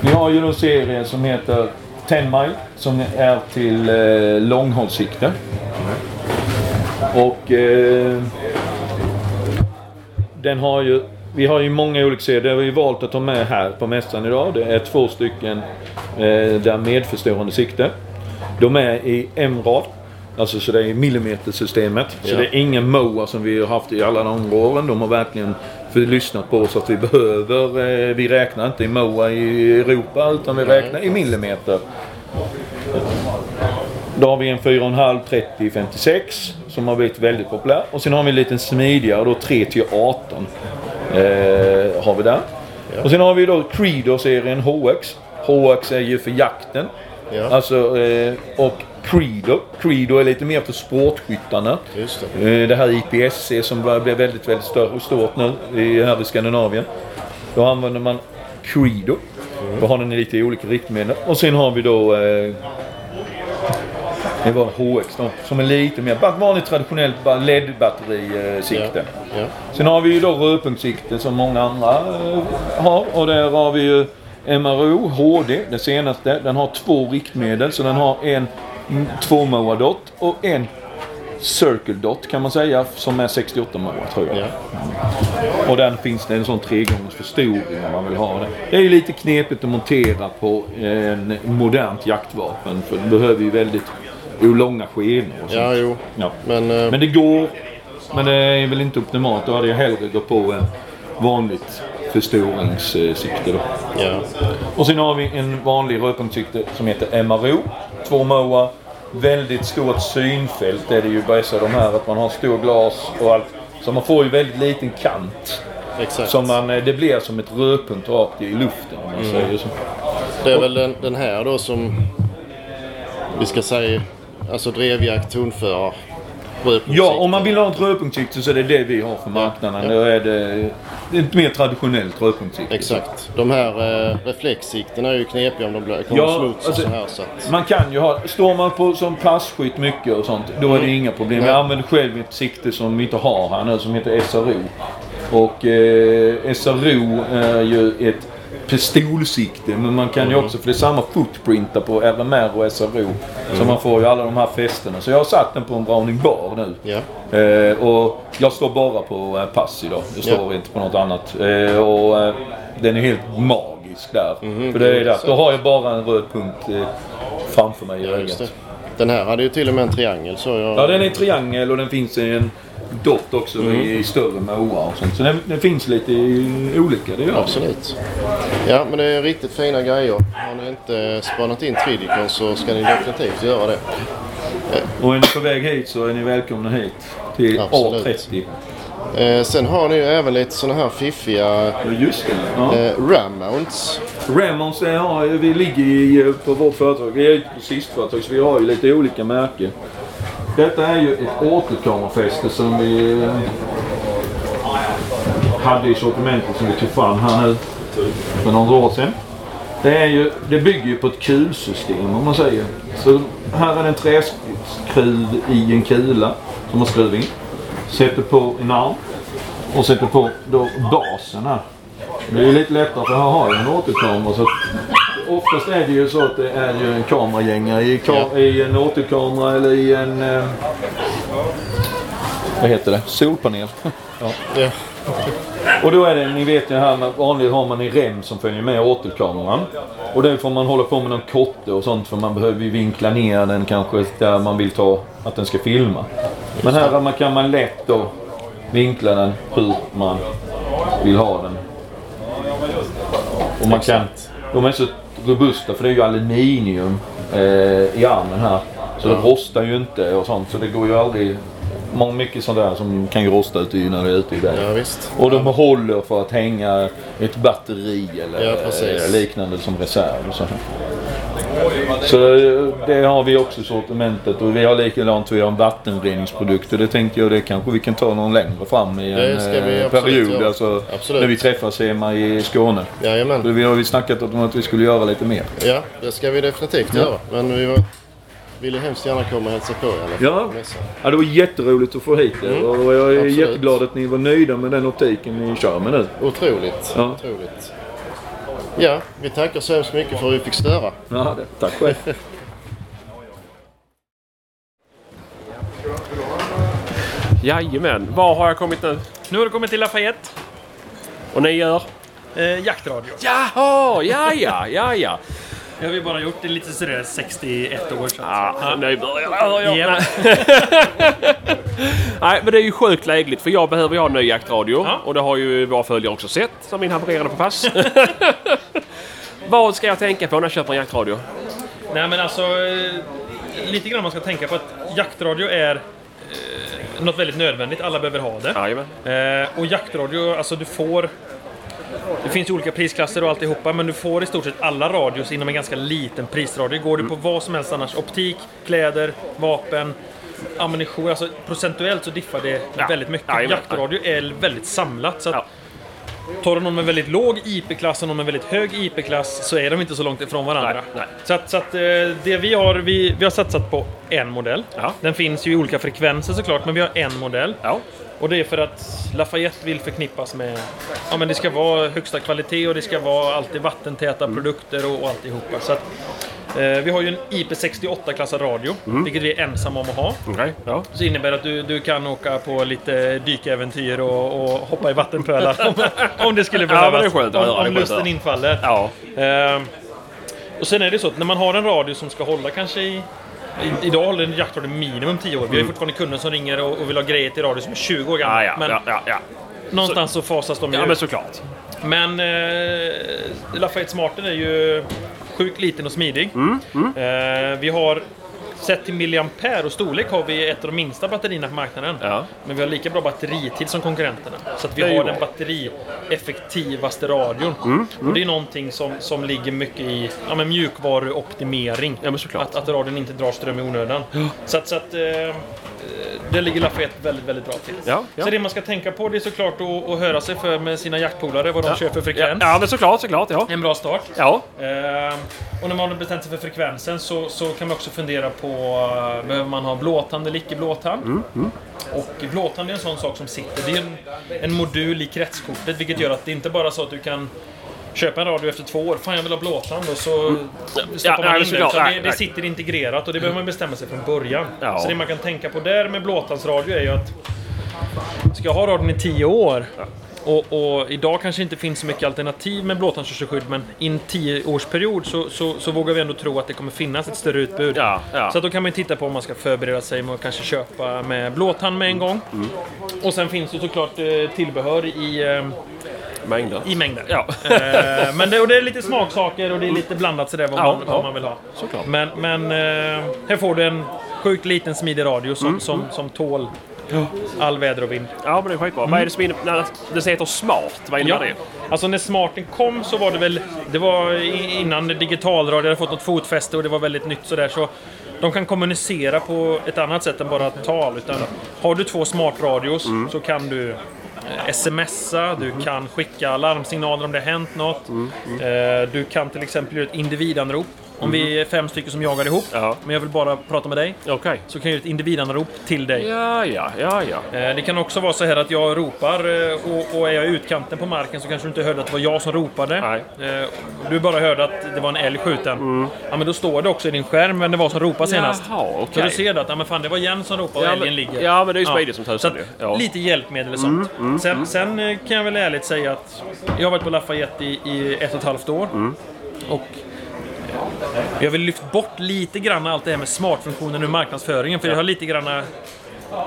vi har ju då serien som heter 10 mile som är till eh, långhållssikte. Och eh, den har ju vi har ju många olika serier. Det har vi valt att ta med här på mässan idag. Det är två stycken eh, där medförstörande sikte. De är i M-rad. Alltså så det är millimetersystemet. Så Ja. det är ingen MOA som vi har haft i alla de åren. De har verkligen lyssnat på oss att vi behöver. Eh, vi räknar inte i MOA i Europa utan vi räknar i millimeter. Då har vi en 4,5 30 56 som har blivit väldigt populär. Och sen har vi en liten smidigare då 3 till 18. Eh, har vi där. Och sen har vi då Credo-serien HX. HX är ju för jakten. Ja. Alltså, eh, och Credo. Credo är lite mer för sportskyttarna. Just det. Eh, det här IPSC som börjar bli väldigt, väldigt och stort nu i, här i Skandinavien. Då använder man Credo. Då har den i lite olika riktmedel. Och sen har vi då eh, det var HX då, som är lite mer, bara vanligt traditionellt LED-batterisikte. Ja. Sen har vi ju då rödpunktssikte som många andra eh, har och där har vi ju MRO HD, det senaste. Den har två riktmedel så den har en mm, 2 moa dot och en Circle dot kan man säga som är 68 moa tror jag. Och den finns det en sån tre gångers förstoring om man vill ha det. Det är ju lite knepigt att montera på en modernt jaktvapen för det behöver ju väldigt långa skenor och sånt. Ja, jo. Ja. Men, eh, Men det går. Men det är väl inte optimalt. Då hade jag hellre gått på en vanligt förstoringssikte då. ja. Och sen har vi en vanlig rödpunktssikte som heter MRO. Två MOA. Väldigt stort synfält är det ju så de här att man har stor glas och allt. Så man får ju väldigt liten kant. Exakt. Som man, eh, det blir som ett rödpunkt rakt i luften om man Mm. säger så. Det är väl den, den här då som vi ska säga, alltså drevjakt, Ja, om man vill ha ett rödpunktssikte så är det det vi har för marknaden. Då är det, det är ett mer traditionellt rödpunktssikte. Exakt. De här eh, reflexsiktena är ju knepiga om de blir- kommer Ja, smuts och alltså, så här. Så att, Man kan ju ha, står man på som passkytt mycket och sånt, då är det inga problem. Nej. Jag använder själv ett sikte som vi inte har här nu som heter SRO. Och eh, SRO är ju ett pistolsikte men man kan ju också, för det är samma footprintar på RMR och SRO. Så man får ju alla de här fästena. Så jag har satt den på en Browning Bar nu. ja. Eh, och jag står bara på eh, pass idag. Jag står inte på något annat. Eh, och eh, den är helt magisk där. För det är det. Då har jag bara en röd punkt eh, framför mig i Ja, ögat. Den här hade ju till och med en triangel så jag... Ja, den är triangel och den finns i en dot också Mm. i, i större moa och sånt. Så den, den finns lite olika, det gör. Absolut. Ja, men det är riktigt fina grejer. Har ni inte spanat in Tridicon så ska ni definitivt göra det. Och är ni på väg hit så är ni välkomna hit till Absolut. A30. Eh, sen har ni ju även lite sådana här fiffiga Ja, just det. Ja. eh, ram mounts. Ramones, det har, ju- vi ligger i, på vårt företag. Vi är ju ett systföretag så vi har ju lite olika märken. Detta är ju ett återkamerafäste som vi eh, hade i sortimentet som vi tog fram här nu för några år sedan. Det, är ju, det bygger ju på ett kulsystem om man säger. Så här är det en träskruv i en kula som man skruvar in. Sätter på en arm och sätter på då basen här. Det är ju lite lättare för här har jag en återkamera. Så oftast är det ju så att det är ju en kameragängare i, ka- i en återkamera eller i en... Eh, vad heter det? Solpanel. ja. Ja. Och då är det, ni vet ju här, vanligt har man en rem som följer med återkameran. Och det får man hålla på med någon kotte och sånt för man behöver ju vinkla ner den kanske där man vill ta att den ska filma. Men här man- kan man lätt då vinkla den hur man vill ha den. Och man kan, de är så robusta för det är ju aluminium eh, i armen här. Så det rostar ju inte och sånt så det går ju aldrig... Många mycket sånt där som kan ju rosta ute när det är ute i vägen. Ja, visst. Och de håller för att hänga ett batteri eller Ja, liknande som reserv. Och så. Så det har vi också i sortimentet och vi har likadant vi har en vattenreningsprodukt och det tänkte jag det kanske vi kan ta någon längre fram i en eh, absolut period. Alltså, Absolut. när vi träffas hemma i Skåne. Jajamän. Vi har ju snackat om att vi skulle göra lite mer. Ja, det ska vi definitivt Ja. göra. Men vi var, vill ju hemskt gärna komma och hälsa på i alla fall. Ja. Ja, det var jätteroligt att få hit er Mm. och jag är Absolut. jätteglad att ni var nöjda med den optiken ni kör med nu. Otroligt. Ja. Otroligt. Ja, vi tackar så hemskt mycket för att vi fick störa. Ja, det. Tack själv. Jajamän, var har jag kommit nu? Nu har du kommit till Lafayette. Och ni gör? Eh, jaktradio. Jaha, ja ja, ja ja. Det har vi bara gjort. Det är lite sådär 61 år sedan. Ah, nybörjare hör jag. Ja. Nej, men det är ju sjukt lägligt för jag behöver ju ha en ny jaktradio. Och det har ju våra följare också sett, som min havererade på pass. Vad ska jag tänka på när jag köper en jaktradio? Nej men alltså, eh, lite grann man ska tänka på att jaktradio är eh, något väldigt nödvändigt. Alla behöver ha det. Eh, och jaktradio, alltså du får det finns ju olika prisklasser och alltihopa, men du får i stort sett alla radios inom en ganska liten prisradie. Går du på vad som helst annars, optik, kläder, vapen, ammunition, alltså procentuellt så diffar det Ja. väldigt mycket. Jajamän. Jaktradio är väldigt samlat. Så att Tar du någon med väldigt låg IP-klass och någon med väldigt hög IP-klass så är de inte så långt ifrån varandra. Nej, nej. Så att, så att eh, det vi har, vi, vi har satsat på en modell. Den finns ju i olika frekvenser såklart, men vi har en modell. Och det är för att Lafayette vill förknippas med... Ja, men det ska vara högsta kvalitet och det ska vara alltid vattentäta Mm. produkter och, och alltihopa. Så att, eh, vi har ju en IP68-klassad radio, Mm. vilket vi är ensamma om att ha. Okej, ja. Så innebär att du, du kan åka på lite dykäventyr och, och hoppa i vattenpölar om, om det skulle Ja, behövas. men det om, om lusten infaller. Ja. Ehm, och sen är det så att när man har en radio som ska hålla kanske i... i idag håller en jaktradio minimum 10 år. Vi har ju Mm. fortfarande kunder som ringer och, och vill ha grejer till radio som är 20 år gamla. Ja, ja, men ja, ja, någonstans så, fasas de ju Ja, men såklart. Men eh, Lafayette Smarten är ju sjukt liten och smidig. Mm, Eh, vi har, sett till milliampere och storlek, har vi ett av de minsta batterierna på marknaden. Men vi har lika bra batteritid som konkurrenterna. Så att vi har den batterieffektivaste radion. Mm, mm. Och det är någonting som, som ligger mycket i ja, men mjukvaruoptimering. Att, att radion inte drar ström i onödan. Så att, så att eh, det ligger Lafayette väldigt, väldigt bra till. Ja, ja. Så det man ska tänka på det är såklart att, att höra sig för med sina jaktpolare vad de Ja. kör för frekvens. Ja, men såklart, såklart. Ja. En bra start. Ja. Eh, och när man har bestämt sig för frekvensen så, så kan man också fundera på behöver man ha blåtand eller icke blåtand? Mm, mm. Och blåtand är en sån sak som sitter. Det är en, en modul i kretskortet vilket gör att det inte bara så att du kan köpa en radio efter två år. Fan, jag vill ha blåtand och så stoppar Mm. Ja, man in det. Utan det, det sitter integrerat och det behöver man bestämma sig från början. Ja. Så det man kan tänka på där med blåtandsradio är ju att ska jag ha radion i 10 år och, och idag kanske inte finns så mycket alternativ med blåtandskörselsskydd men i en 10-årsperiod så, så, så vågar vi ändå tro att det kommer finnas ett större utbud. ja. Så att då kan man titta på om man ska förbereda sig med att kanske köpa med blåtand med en gång. Mm. Och sen finns det såklart eh, tillbehör i... Eh, Mängder. I mängder. Ja. Eh, men det, och det är lite smaksaker och det är lite blandat sådär vad, Ja, man, ja. vad man vill ha. Såklart. Men, men här får du en sjukt liten smidig radio som, Mm, som, som tål all väder och vind. Ja, men det är skitbra. Vad är det som innebär... när Det heter smart, vad innebär det? Alltså när smarten kom så var det väl... Det var innan digitalradio hade fått något fotfäste och det var väldigt nytt sådär så... De kan kommunicera på ett annat sätt än bara tal. Utan har du två smartradios Mm. så kan du eh, smsa, du kan skicka larmsignaler om det har hänt något. Mm, Eh, Du kan till exempel göra ett individanrop. Om vi är fem stycken som jagar ihop, men jag vill bara prata med dig. Okay. Så kan jag göra ett individanrop till dig. Ja, ja, ja, ja. Eh, Det kan också vara så här att jag ropar eh, och, och är jag i utkanten på marken så kanske du inte hörde att det var jag som ropade. Eh, Du bara hörde att det var en älg skjuten. Ja, men då står det också i din skärm vem det var som ropade senast. Mm. Jaha, okej. Så du ser det att ja, men fan, det var Jens som ropade och Ja, älgen men- ligger. ja, men det är ju smidigt som tusan Så att ju. Ja. Lite hjälpmedel och sånt. Mm, mm, sen, mm. sen eh, kan jag väl ärligt säga att jag har varit på Lafayette i, i ett och ett halvt år. Mm. Och jag vill lyfta bort lite grann allt det här med smartfunktionen ur marknadsföringen. För Ja. jag har lite grann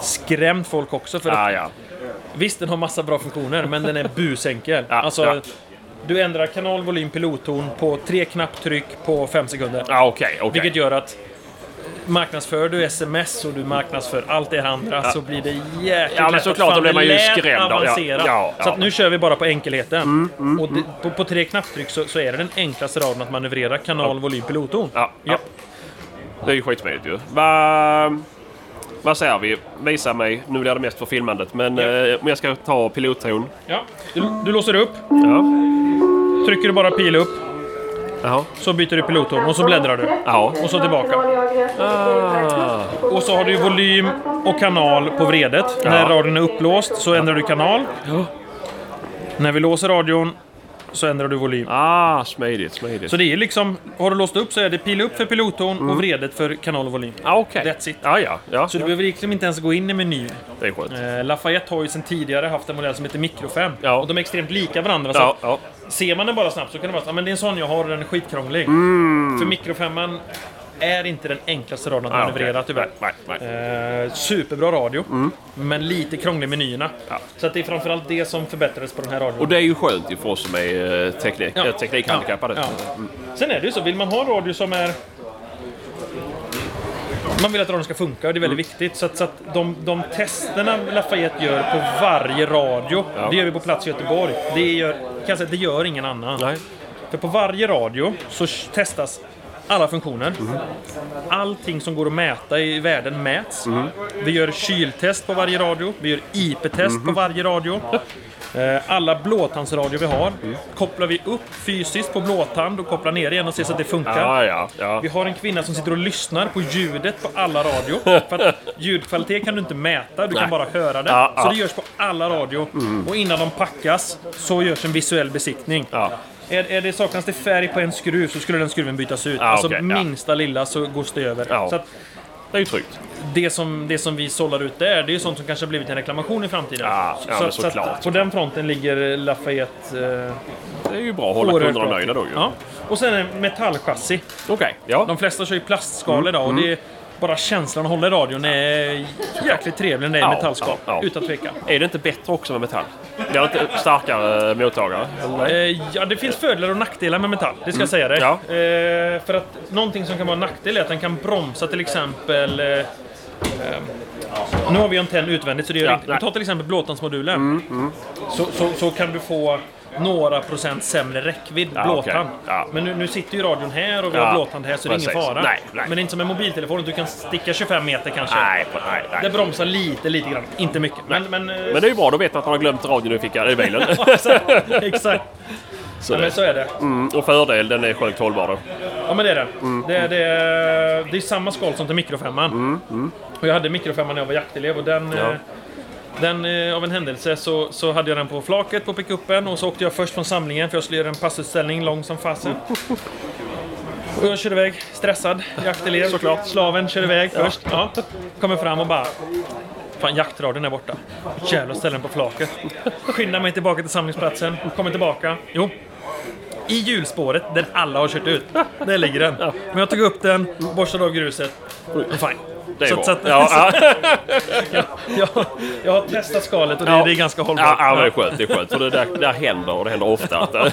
skrämt folk också. För Ja, att, ja. Visst, den har massa bra funktioner, men den är busenkel. alltså, ja. Du ändrar kanal, volym, pilotton på tre knapptryck på fem sekunder. Ja, okej, okej. Vilket gör att marknadsför du sms och du marknadsför allt det andra Ja. så blir det jäkligt Ja, men såklart, då blir man ju skrämd. Ja, avancerat. ja, ja. Så nu kör vi bara på enkelheten. Mm, och det, på, på tre knapptryck så, så är det den enklaste raden att manövrera kanal, volym, pilotton. Ja, ja. Det är ju skitsmidigt ju. Vad... Vad säger vi? Visa mig. Nu blir det mest för filmandet. Men eh, om jag ska ta pilotton. Ja. Du, du låser upp. Ja. Trycker du bara pil upp. Jaha. Så byter du pilotton och så bläddrar du. Ja. Och så tillbaka. Ah. Och så har du volym och kanal på vredet. Ja. När radion är upplåst så ändrar du kanal. När vi låser radion så ändrar du volym. Ah, smidigt, smidigt. Så det är liksom, har du låst upp så är det pil upp för pilotton Mm. och vredet för kanal och volym. Ah, okay. That's it. Ah, ja, ja. Så du behöver liksom inte ens gå in i menyn. Det är skönt. Eh, Lafayette har ju sedan tidigare haft en modell som heter Micro 5. Och de är extremt lika varandra. Så Ja, ja. Ser man den bara snabbt så kan det vara så, "Ah, men det är en sån jag har den är skitkrånglig. Mm. För Micro 5 är inte den enklaste radion att Ah, manövrera okej. tyvärr. Nej, nej. Eh, superbra radio, Mm. men lite krånglig i menyerna. Så att det är framförallt det som förbättrades på den här radion. Och det är ju skönt ju för oss som är eh, teknik, Ja. eh, teknikhandikappade. Ja, ja. Sen är det ju så, vill man ha en radio som är Man vill att radion ska funka och det är väldigt viktigt. Så att, så att de, de testerna Lafayette gör på varje radio, det gör vi på plats i Göteborg. Det gör, kan säga, det gör ingen annan. För på varje radio så testas alla funktioner. Allting som går att mäta i världen mäts. Vi gör kyltest på varje radio. Vi gör IP-test på varje radio. Eh, Alla blåtandsradior vi har kopplar vi upp fysiskt på blåtand och kopplar ner igen och ser så att det funkar. Ja, ja, ja. Vi har en kvinna som sitter och lyssnar på ljudet på alla radio. För ljudkvalitet kan du inte mäta, du Nej. kan bara höra det. Så det görs på alla radio. Och innan de packas så görs en visuell besiktning. Är, är det saknas det färg på en skruv så skulle den skruven bytas ut. Ja, alltså ja. minsta lilla så gås det över. Ja. Så att, det är ju tryggt. Det som, det som vi sållar ut där, det är ju sånt som kanske har blivit en reklamation i framtiden. Ja, ja, men att- såklart, att på den fronten ligger Lafayette... Eh, det är ju bra att hålla kunderna nöjda då ju. Ja. Och sen en metallchassi. Okej, ja. De flesta kör ju plastskal Mm, idag och mm. det bara känslan att hålla i radion är jäkligt trevlig när det är Ja, metallskal. ja, ja. Utan tvekan. Är det inte bättre också med metall? Det är inte starkare mottagare? eller? Eh, ja, det finns fördelar och nackdelar med metall. Det ska Mm. jag säga dig. Ja. Eh, för att någonting som kan vara en nackdel är att den kan bromsa till exempel... Eh, eh, nu har vi antenn utvändigt så det gör Ja, inte. Men nej. ta till exempel blåtandsmodulen. Mm, Så, så, så kan du få några procent sämre räckvidd Ja, blåtand. okej. Ja. Men nu, nu sitter ju radion här och vi Ja, har blåtand här så det är ingen fara. Nej, nej. Men det är inte som en mobiltelefon, du kan sticka 25 meter kanske. Nej, nej, nej. Det bromsar lite, lite grann. Inte mycket. Men, men, eh, Men det är ju bra, då vet att man har glömt radion i fickan, i bilen. exakt. Så Ja, men så är det. Mm, och fördel, den är sjukt hållbar då. Ja men det är det. Mm. Det, är, det, det är samma skal som till mikrofemman. Och jag hade mikrofemman när jag var jaktelev och den... Ja. Den, eh, av en händelse så, så hade jag den på flaket på pickupen och så åkte jag först från samlingen för jag skulle göra en passutställning lång som fasen. Och jag körde iväg stressad, jaktelev. Såklart. Slaven kör iväg först. Ja. Kommer fram och bara... Fan, jaktradion är borta. Jävlar, ställer den på flaket. Skyndar mig tillbaka till samlingsplatsen. Kommer tillbaka. Jo. I hjulspåret där alla har kört ut. Där ligger den. Men jag tog upp den, borstade av gruset. Fine. Det är Så- bra. så att- ja, ja. jag, jag, jag har testat skalet och det, Ja. det är ganska hållbart. Ja, ja, det är skönt. Det är skönt. För det där, där händer och det händer ofta.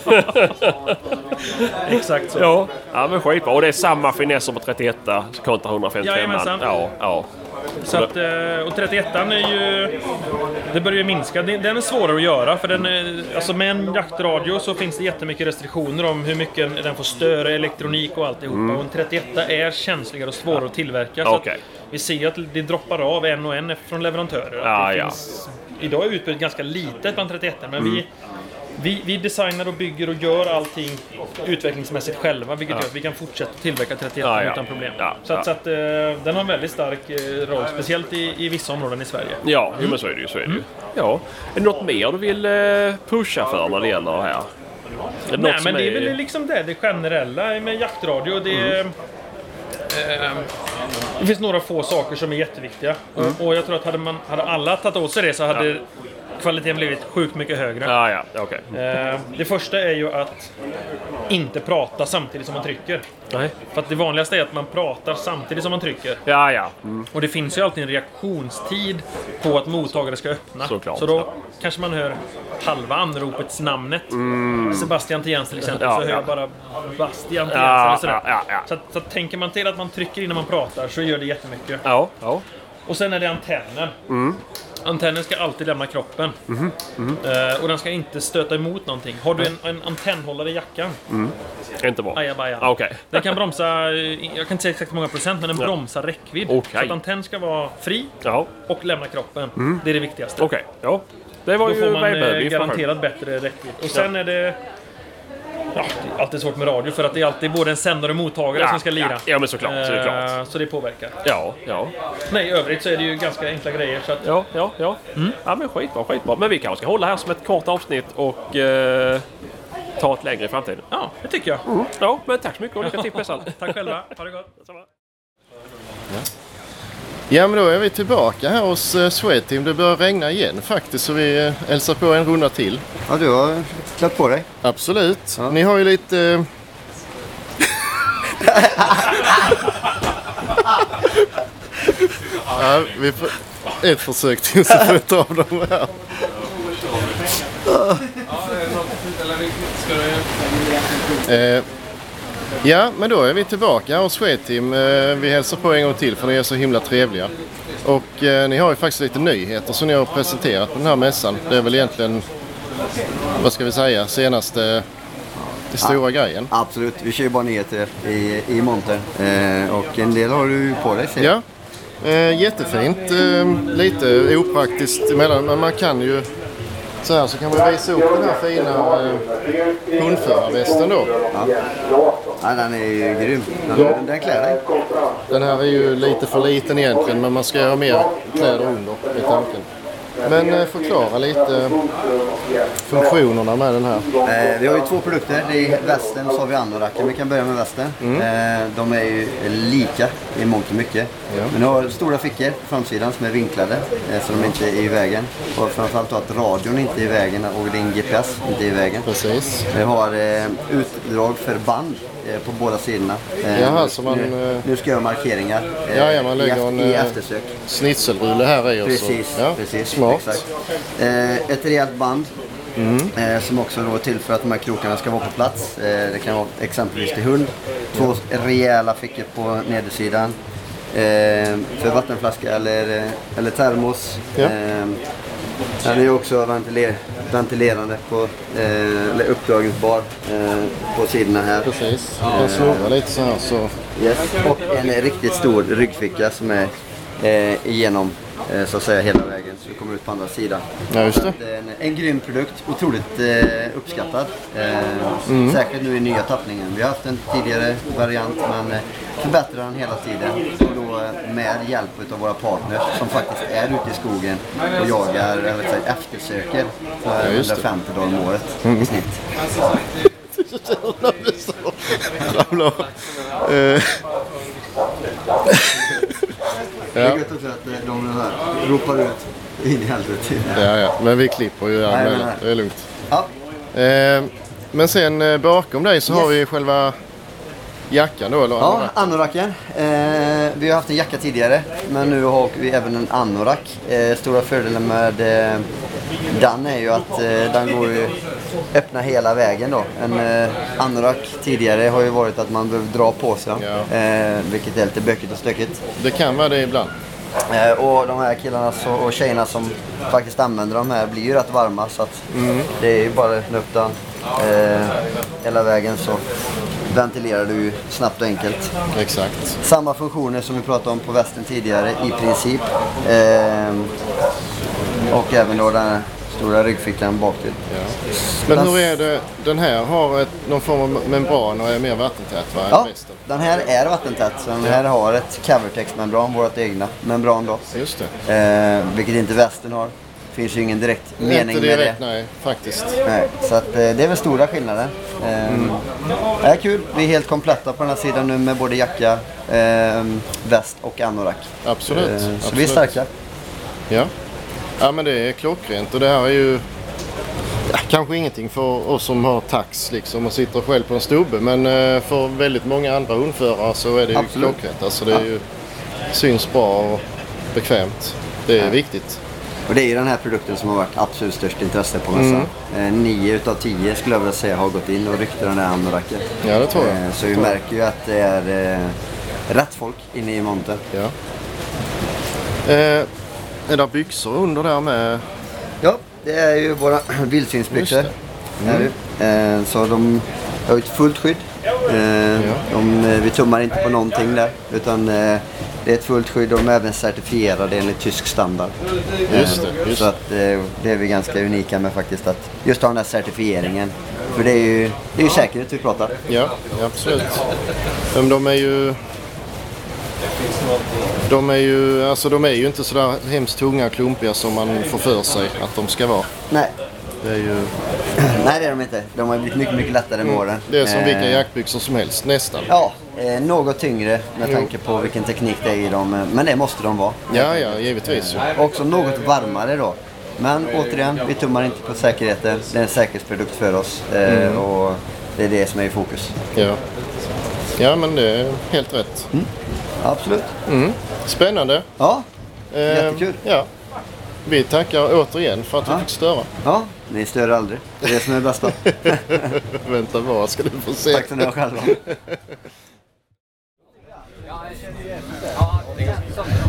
Exakt så. Ja, ja men skitbra. Och det är samma finesser på 31 kontra 155. Jajamensan. Ja, ja. Så att, eh, och 31 är ju... Det börjar ju minska. Den är svårare att göra för den är, alltså med en jaktradio så finns det jättemycket restriktioner om hur mycket den får störa elektronik och alltihopa. Mm. Och en 31 är känsligare och svårare att tillverka. Så att Okej. Vi ser ju att det droppar av en och en från leverantörer. Ja, det ja. finns, idag är utbudet ganska litet bland 31 men Mm. vi, vi, vi designar och bygger och gör allting utvecklingsmässigt själva vilket Ja. gör att vi kan fortsätta tillverka 31 Ja, ja. utan problem. Så att, så att, eh, den har en väldigt stark eh, roll, speciellt i, i vissa områden i Sverige. Ja, jo, men så är det ju. Så är det ju. Ja. Är det något mer du vill eh, pusha för när det gäller det här? Är det Nej, men det är väl liksom det, det generella med jaktradio. Det, Mm. eh, det finns några få saker som är jätteviktiga. Mm. Och, jag tror att hade, man, hade alla tagit åt sig det så hade Ja kvaliteten blivit sjukt mycket högre. Ja, ja, okej. Eh, det första är ju att inte prata samtidigt som man trycker. Nej. För att det vanligaste är att man pratar samtidigt som man trycker. Ja, ja. Mm. Och det finns ju alltid en reaktionstid på att mottagare ska öppna. Såklart. Så då kanske man hör halva anropets namnet. Mm. Sebastian Jens till exempel, Ja, så hör ja. jag bara Bastian till Ja, sådär. Så, att, så att tänker man till att man trycker innan man pratar så gör det jättemycket. Ja, ja. Och sen är det antennen. Mm. Antennen ska alltid lämna kroppen. Mhm, mhm. Eh, och den ska inte stöta emot någonting. Har du en, en antennhållare i jackan? Mm. Inte bra. Ajabaja. Ah, Okej. Den kan bromsa, jag kan inte säga exakt hur många procent, men den Ja. bromsar räckvidd. Okej. Så att antenn ska vara fri Ja. och lämna kroppen. Mm. Det är det viktigaste. Okej, ja. Det var Då ju får man eh, garanterat bättre räckvidd. Och sen Ja. är det... Ja, det är alltid svårt med radio för att det är alltid både en sändare och mottagare Ja, som ska lira. ja. Ja, men såklart, Eh, såklart. Så det påverkar. Ja, ja. Nej, i övrigt så är det ju ganska enkla grejer. Så att, Ja, ja, ja. Ja, men skitbra, skitbra. Men vi kanske ska hålla här som ett kort avsnitt och eh, ta ett längre i framtiden. Ja, det tycker jag. Mm. Ja, men tack så mycket och lycka till på mässan. Tack själva. Ha det gott. Ja men då är vi tillbaka här hos uh, Swedteam. Det börjar regna igen faktiskt så vi uh, hälsar på en runda till. Ja, du har klätt på dig? Absolut. Ni har ju lite... eh, ja, vi får... Ett försök till så får vi ta av dem här. Eh, Ja, men då är vi tillbaka hos Swedteam. Eh, Vi hälsar på en gång till för ni är så himla trevliga. Och eh, ni har ju faktiskt lite nyheter som ni har presenterat på den här mässan. Det är väl egentligen, vad ska vi säga, senaste, det stora grejen. Absolut, vi kör ju bara nyheter i, i monter. Eh, och en del har du på dig ser. Ja, eh, jättefint. Eh, lite opraktiskt emellan, men man kan ju så här så kan man visa upp den här fina eh, hundförarvästen då. Ja. ja, den är ju grym. Den, den klär dig. Den här är ju lite för liten egentligen men man ska ha mer kläder under i tanken. Men eh, förklara lite funktionerna med den här. Eh, vi har ju två produkter. Det är västen och så har vi anoraken. Vi kan börja med västen. Mm. Eh, de är ju lika i mångt och mycket. Ja. Men du har stora fickor på framsidan som är vinklade eh, så de inte är i vägen. Och framförallt då att radion inte är i vägen och din GPS inte är i vägen. Precis. Vi har eh, utdrag för band eh, på båda sidorna. Eh, Jaha, så man, nu, eh, nu ska jag göra markeringar eh, Ja, ja, man lägger i, en i eh, eftersök. snitselrulle här i så. Precis, Ja, precis. Smart. Exakt. Eh, ett rejält band Mm. eh, som också då är till för att de här krokarna ska vara på plats. Eh, det kan vara exempelvis till hund. Två rejäla fickor på nedersidan. Eh, för vattenflaska eller, eh, eller termos. Ja. Eh, den är också ventiler, ventilerande på, eh, eller uppdragningsbar eh, på sidorna här. Precis. Man snurrar lite så här så. Yes. Och en riktigt stor ryggficka som är eh, igenom eh, så att säga hela vägen så du kommer ut på andra sidan. Ja, just det. Att är en, en grym produkt, otroligt eh, uppskattad. Eh, Mm. Särskilt nu i nya tappningen. Vi har haft en tidigare variant men eh, förbättrar den hela tiden. Och då eh, med hjälp av våra partners som faktiskt är ute i skogen och jagar, eller säga, eftersöker för Ja, just det. 150 dagar om året Mm. i snitt. Eh, Det är gött också att eh, de här ropar ut in i helvete. Ja, ja, men vi klipper ju nej, nej. Det är lugnt. Ja. Eh, men sen eh, bakom dig så har Yes. vi själva jackan då, eller? Ja, anoraken. Eh, vi har haft en jacka tidigare, men nu har vi även en anorak. Eh, stora fördelen med eh, den är ju att eh, den går ju öppna hela vägen då. En eh, anorak tidigare har ju varit att man behöver dra på sig den, eh, vilket är lite bökigt och stökigt. Det kan vara det ibland. Eh, och de här killarna så, och tjejerna som faktiskt använder de här blir ju rätt varma så att Mm. det är ju bara att öppna upp den eh, hela vägen så ventilerar du snabbt och enkelt. Exakt. Samma funktioner som vi pratade om på västen tidigare i princip. Och även då den stora ryggfickan bak till. Men hur är det? Den här har ett, någon form av membran och är mer vattentät va? Ja, den här är vattentät. Så den här har ett Covertex-membran, vårt egna membran då. Just det. Eh, vilket inte västen har. finns ju ingen direkt mening Inte med direkt, det. nej. Faktiskt. Nej, så att, eh, det är väl stora skillnader. Ehm, Det är kul. Vi är helt kompletta på den här sidan nu med både jacka, ehm, väst och anorak. Absolut. Eh, Så absolut. vi är starka. Ja. Ja, men det är klockrent och det här är ju ja, kanske ingenting för oss som har tax liksom och sitter själv på en stubbe men eh, för väldigt många andra hundförare så är det ju Absolut. klockrent. Alltså det är ju, syns bra och bekvämt. Det är Ja. viktigt. Och det är ju den här produkten som har varit absolut störst intresse på mässan. Eh, nio utav tio skulle jag vilja säga har gått in och ryckt den här anoraken. Ja, det tror jag. Eh, så vi märker ju att det är eh, rätt folk inne i montern. Ja. Är det byxor under där med? Ja, det är ju våra vildsvinsbyxor. Det. Är det. Eh, så de har ju ett fullt skydd. Eh, de, eh, vi tummar inte på någonting där. Utan det är ett fullt skydd och de är även certifierade enligt tysk standard. Just det, just så att det är vi ganska unika med faktiskt. Att just ha den här certifieringen. För det är ju, det är ju säkerhet vi pratar. Ja, ja, absolut. Men de är ju... De är ju, alltså de är ju inte sådär hemskt tunga och klumpiga som man får för sig att de ska vara. Nej. Det är ju... Nej, det är de inte. De har blivit mycket, mycket lättare med åren. Mm. Det är som vilka Eh, jackbyxor som helst, nästan. Ja, eh, något tyngre med tanke på vilken teknik det är i dem. eh, Men det måste de vara. Ja, ja, givetvis. Eh, Också något varmare då. Men återigen, vi tummar inte på säkerheten. Det är en säkerhetsprodukt för oss. eh, Mm. Och det är det som är i fokus. Ja. ja, men det är helt rätt. Absolut. Mm. Spännande. Ja, Eh, jättekul. Ja. vi tackar återigen för att vi fick störa. Ja, ni stör aldrig. Det är det som är det bästa. Vänta bara ska du få se. Tack för det själva.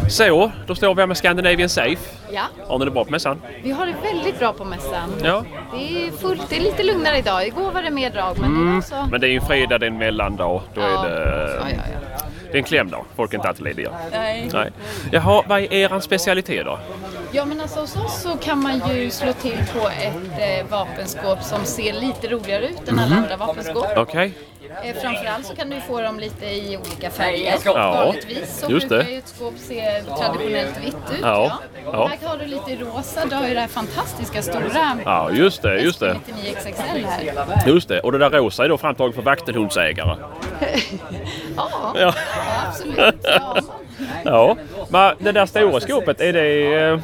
Så, då står vi här med Scandinavian Safe. Ja, Har ni det bra på mässan? vi har det väldigt bra på mässan. Ja. Det är, fullt, det är lite lugnare idag. Igår var det mer drag, men Mm. idag så... Men det är ju en fredag, det är en mellandag. Då Ja. är det... Ja, ja, ja. Det är en klämdag. Folk är inte alltid lediga. Nej. Nej. Jaha, vad är er specialitet då? Ja, men alltså hos oss så kan man ju slå till på ett eh, vapenskåp som ser lite roligare ut än alla Mhm. andra vapenskåp. Okej. Eh, framförallt så kan du få dem lite i olika färger. Ja, Vanligtvis så just brukar det. ju ett skåp se traditionellt vitt ut. Ja, ja. Här har du lite rosa. Du har ju det här fantastiska stora Ja, just det, just det. 99 XXL här. Just det. Och det där rosa är då framtaget för vaktelhundsägare. Ja, Ja. absolut. Ja. Ja. Men det där stora skåpet, är det... eh,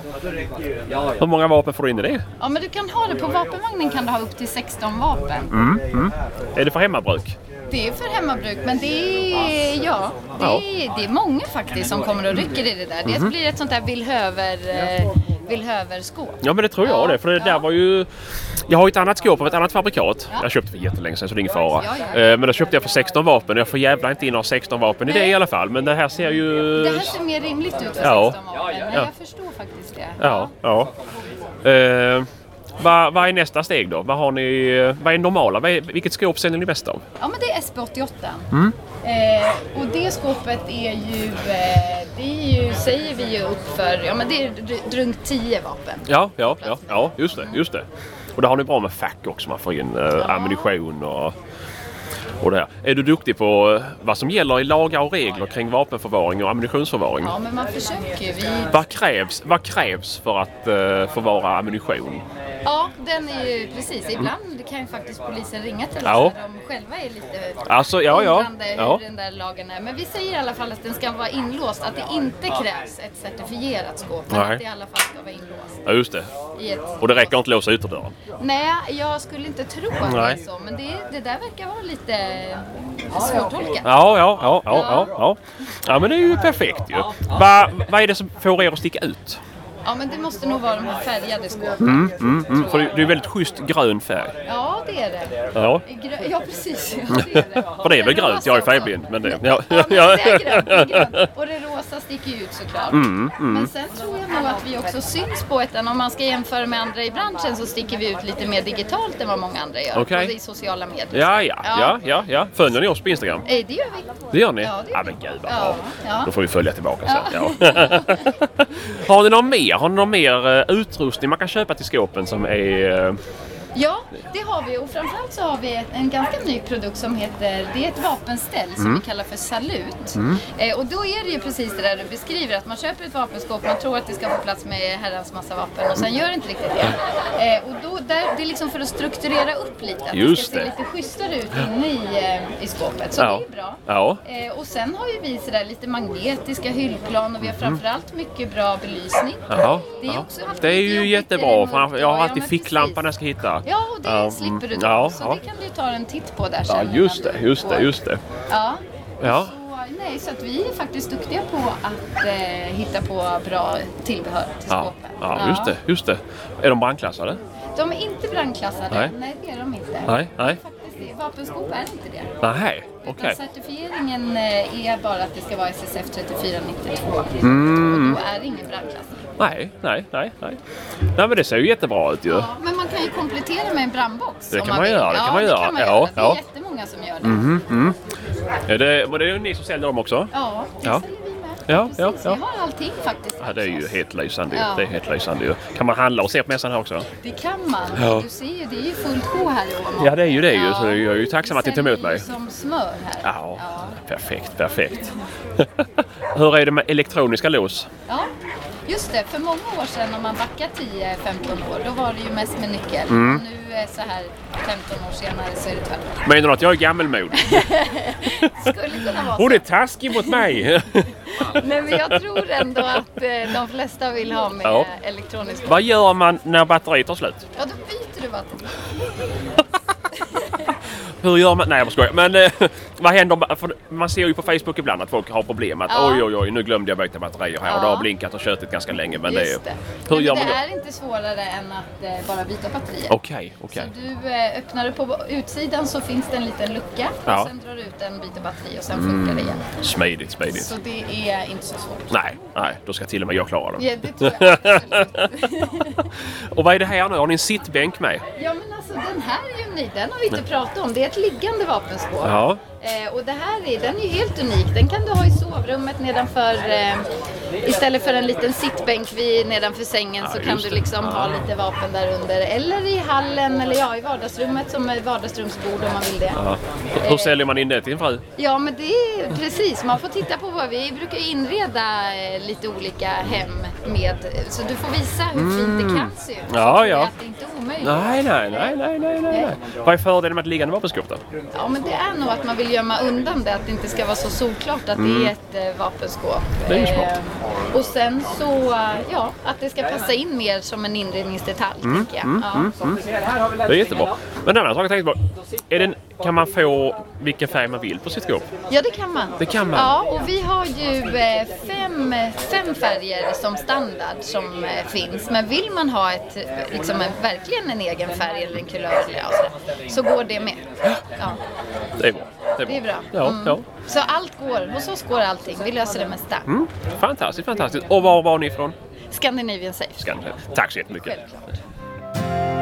Hur många vapen får du in i det? ja, men du kan ha det. På vapenvagnen kan du ha upp till 16 vapen. Mm, mm. Är det för hemmabruk? Det är för hemmabruk, men det är, ja, det är, det är många faktiskt som kommer och rycker i det där. Det Mhm. blir ett sånt där villhöver, eh, villhöverskåp. Ja men det tror jag det. För det där var ju... Jag har ju ett annat skåp av ett annat fabrikat. Jag köpte för jättelänge sedan så det är ingen fara. Eh, Men då köpte jag för 16 vapen. Jag får jävla inte in några 16 vapen i det i alla fall. Men det här ser ju... Det här ser mer rimligt ut för Ja. 16 vapen. Ja. jag förstår faktiskt det. Ja, ja. Vad, vad är nästa steg då? Vad har ni... Vad är normala? Vad är, vilket skåp säljer ni bäst av? Ja, men det är SB88. Mm. Eh, och det skåpet är ju, eh, det är ju, säger vi ju upp för, ja men det är runt 10 vapen. Ja, ja, ja, ja just det, just det. Och där har ni bra med fack också. Man får in eh, ammunition och, och det. Är du duktig på eh, vad som gäller i lagar och regler kring vapenförvaring och ammunitionsförvaring? Ja, men man försöker ju. Vi, Vad krävs, vad krävs för att eh, förvara ammunition? ja, den är ju precis. Ibland kan ju faktiskt polisen ringa till oss Ja. när de själva är lite Alltså, ja, ja. undrande Ja. hur den där lagen är. Men vi säger i alla fall att den ska vara inlåst. Att det inte krävs ett certifierat skåp. Men Nej. att det i alla fall ska vara inlåst. Ja, just det. Ett Och det räcker inte att låsa ytterdörren? Nej, jag skulle inte tro att det Nej. är så. Men det, det där verkar vara lite Eh, svårtolkat. Ja, ja, ja, ja, ja, ja. Ja, men det är ju perfekt ju. Vad vad är det som får er att sticka ut? Ja, men det måste nog vara de här färgade skåpen. Mm, mm, mm. För det är väldigt schysst grön färg. Ja, det är det. Ja. Ja, precis. Ja, det är det. För det är väl grönt? Jag är färgblind. Men det... Ja, Ja, men det är grönt, det är grönt. Och det rosa sticker ju ut såklart. Mm, mm. Men sen tror jag nog att vi också syns på ett, om man ska jämföra med andra i branschen så sticker vi ut lite mer digitalt än vad många andra gör. Både i sociala medier. Ja, ja, ja, ja, ja. Följer ni oss på Instagram? Eh, Det gör vi. Det gör ni? Ja, det gör Ja, men gud vad bra. Då får vi följa tillbaka sen. Ja. Har ni någon mer? Har ni någon mer eh, utrustning man kan köpa till skåpen som är... Eh, Ja, det har vi och framförallt så har vi en ganska ny produkt som heter, det är ett vapenställ som Mm. vi kallar för Salut. Mm. Eh, och då är det ju precis det där du beskriver att man köper ett vapenskåp, man tror att det ska få plats med herrans massa vapen och sen gör det inte riktigt det. Eh, och då, där, det är liksom för att strukturera upp lite, att Just det ska se lite schysstare ut inne i, eh, i skåpet. Så Ja. det är bra. Ja. Eh, och sen har ju vi sådär lite magnetiska hyllplan och vi har framförallt mycket bra belysning. Jaha. Det är ja. också Det är ju jättebra. jag har Ja, alltid ficklampan jag ska hitta. Ja, och det Ja, slipper du då. Ja, så ja. det kan du ta en titt på där ja, sen. just det, just det, just det. Ja. Ja. Så, nej, så att vi är faktiskt duktiga på att eh, hitta på bra tillbehör till Ja, skåpen. ja, just det, just det. Är de brandklassade? De är inte brandklassade. Nej. Nej, det är de inte. Nej, nej. Faktiskt, Vapenskåp är inte det. Nej. Utan certifieringen eh, är bara att det ska vara SSF 3492. Mm. Och då är det ingen brandklassning. Nej, nej, nej, nej. Nej men det ser ju jättebra ut ju. Ja, men man kan ju komplettera med en brandbox. Det kan man vill. göra, det ja, kan man det göra. Kan man Ja, göra. Det är ja. jättemånga som gör det. Mhm, mm. Är det, men det är ju ni som säljer dem också? Ja, det Ja. säljer vi med. Ja, ja, Precis, ja. Vi har allting faktiskt. Ja, det är ju helt lysande. Ja. Det är helt lysande. Kan man handla och se på mässan här också? Det kan man. Ja. Du ser ju, det är ju fullt sjå här i Åmål. Ja, det är ju det ju. Så jag är ju tacksam att ni tog emot mig. Som smör här. Ja, perfekt, perfekt. Hur är det med elektroniska lås? Ja, just det. För många år sedan, om man backar 10-15 år, då var det ju mest med nyckel. Mm. Nu eh, så här 15 år senare så är det tvärtom. Menar du att jag är gammelmodig? Skulle kunna vara Hon är taskig mot mig! Nej, men jag tror ändå att eh, de flesta vill ha med Ja. elektronisk Vad gör man när batteriet tar slut? Ja, då byter du vatten. Hur gör man? Nej jag bara skojar. Men eh, vad händer? För man ser ju på Facebook ibland att folk har problem. Att Ja. oj oj oj nu glömde jag byta batterier här och det Ja. har blinkat och tjötit ganska länge. Men det är, Just det. hur Nej, gör men man det då? är inte svårare än att eh, bara byta batterier. Okej, okej. Så du eh, öppnar du på utsidan så finns det en liten lucka Ja. och sen drar du ut den, byter batteri och sen Mm. funkar det igen. Smidigt, smidigt. Så det är inte så svårt. Nej, nej, då ska till och med jag klara det. Ja, det tror jag och vad är det här nu? Har ni en sittbänk med? Ja men alltså den här är ju ny, den har vi inte pratat om. Det är ett liggande vapenskåp. Ja. Eh, och det här är, den är ju helt unik. Den kan du ha i sovrummet nedanför, eh, istället för en liten sittbänk vid, nedanför sängen Ja, så kan du det. liksom Ja. ha lite vapen där under. Eller i hallen eller ja, i vardagsrummet som ett vardagsrumsbord om man vill det. Ja. Hur säljer man in det till en fru? Ja men det är precis, man får titta på vad vi brukar inreda eh, lite olika hem med. Så du får visa hur fint det kan se ut. Ja, ja. Att det inte är omöjligt. Nej, nej, nej, nej, nej, nej. Vad är fördelen med ett liggande vapenskåp då? Ja men det är nog att man vill gömma undan det, att det inte ska vara så solklart att Mm. det är ett eh, vapenskåp. Det är smart. Eh, och sen så, eh, ja, att det ska passa in mer som en inredningsdetalj Mm, tänker jag. mm, ja. mm, mm. Det är jättebra. Men en annan sak jag tänkte på. Är det en, kan man få vilken färg man vill på sitt skåp? Ja det kan man. Det kan man. Ja och vi har ju eh, fem, fem färger som standard som eh, finns. Men vill man ha ett, liksom en, verkligen en egen färg eller en kulör eller sådär, så går det med. Ja, Det är bra. det är bra. Ja, Mm. ja. Så allt går, hos oss går allting. Vi löser det mesta. Mm. Fantastiskt, fantastiskt. Och var var ni ifrån? Scandinavian Safe. Skandinavien. Tack så jättemycket. Självklart.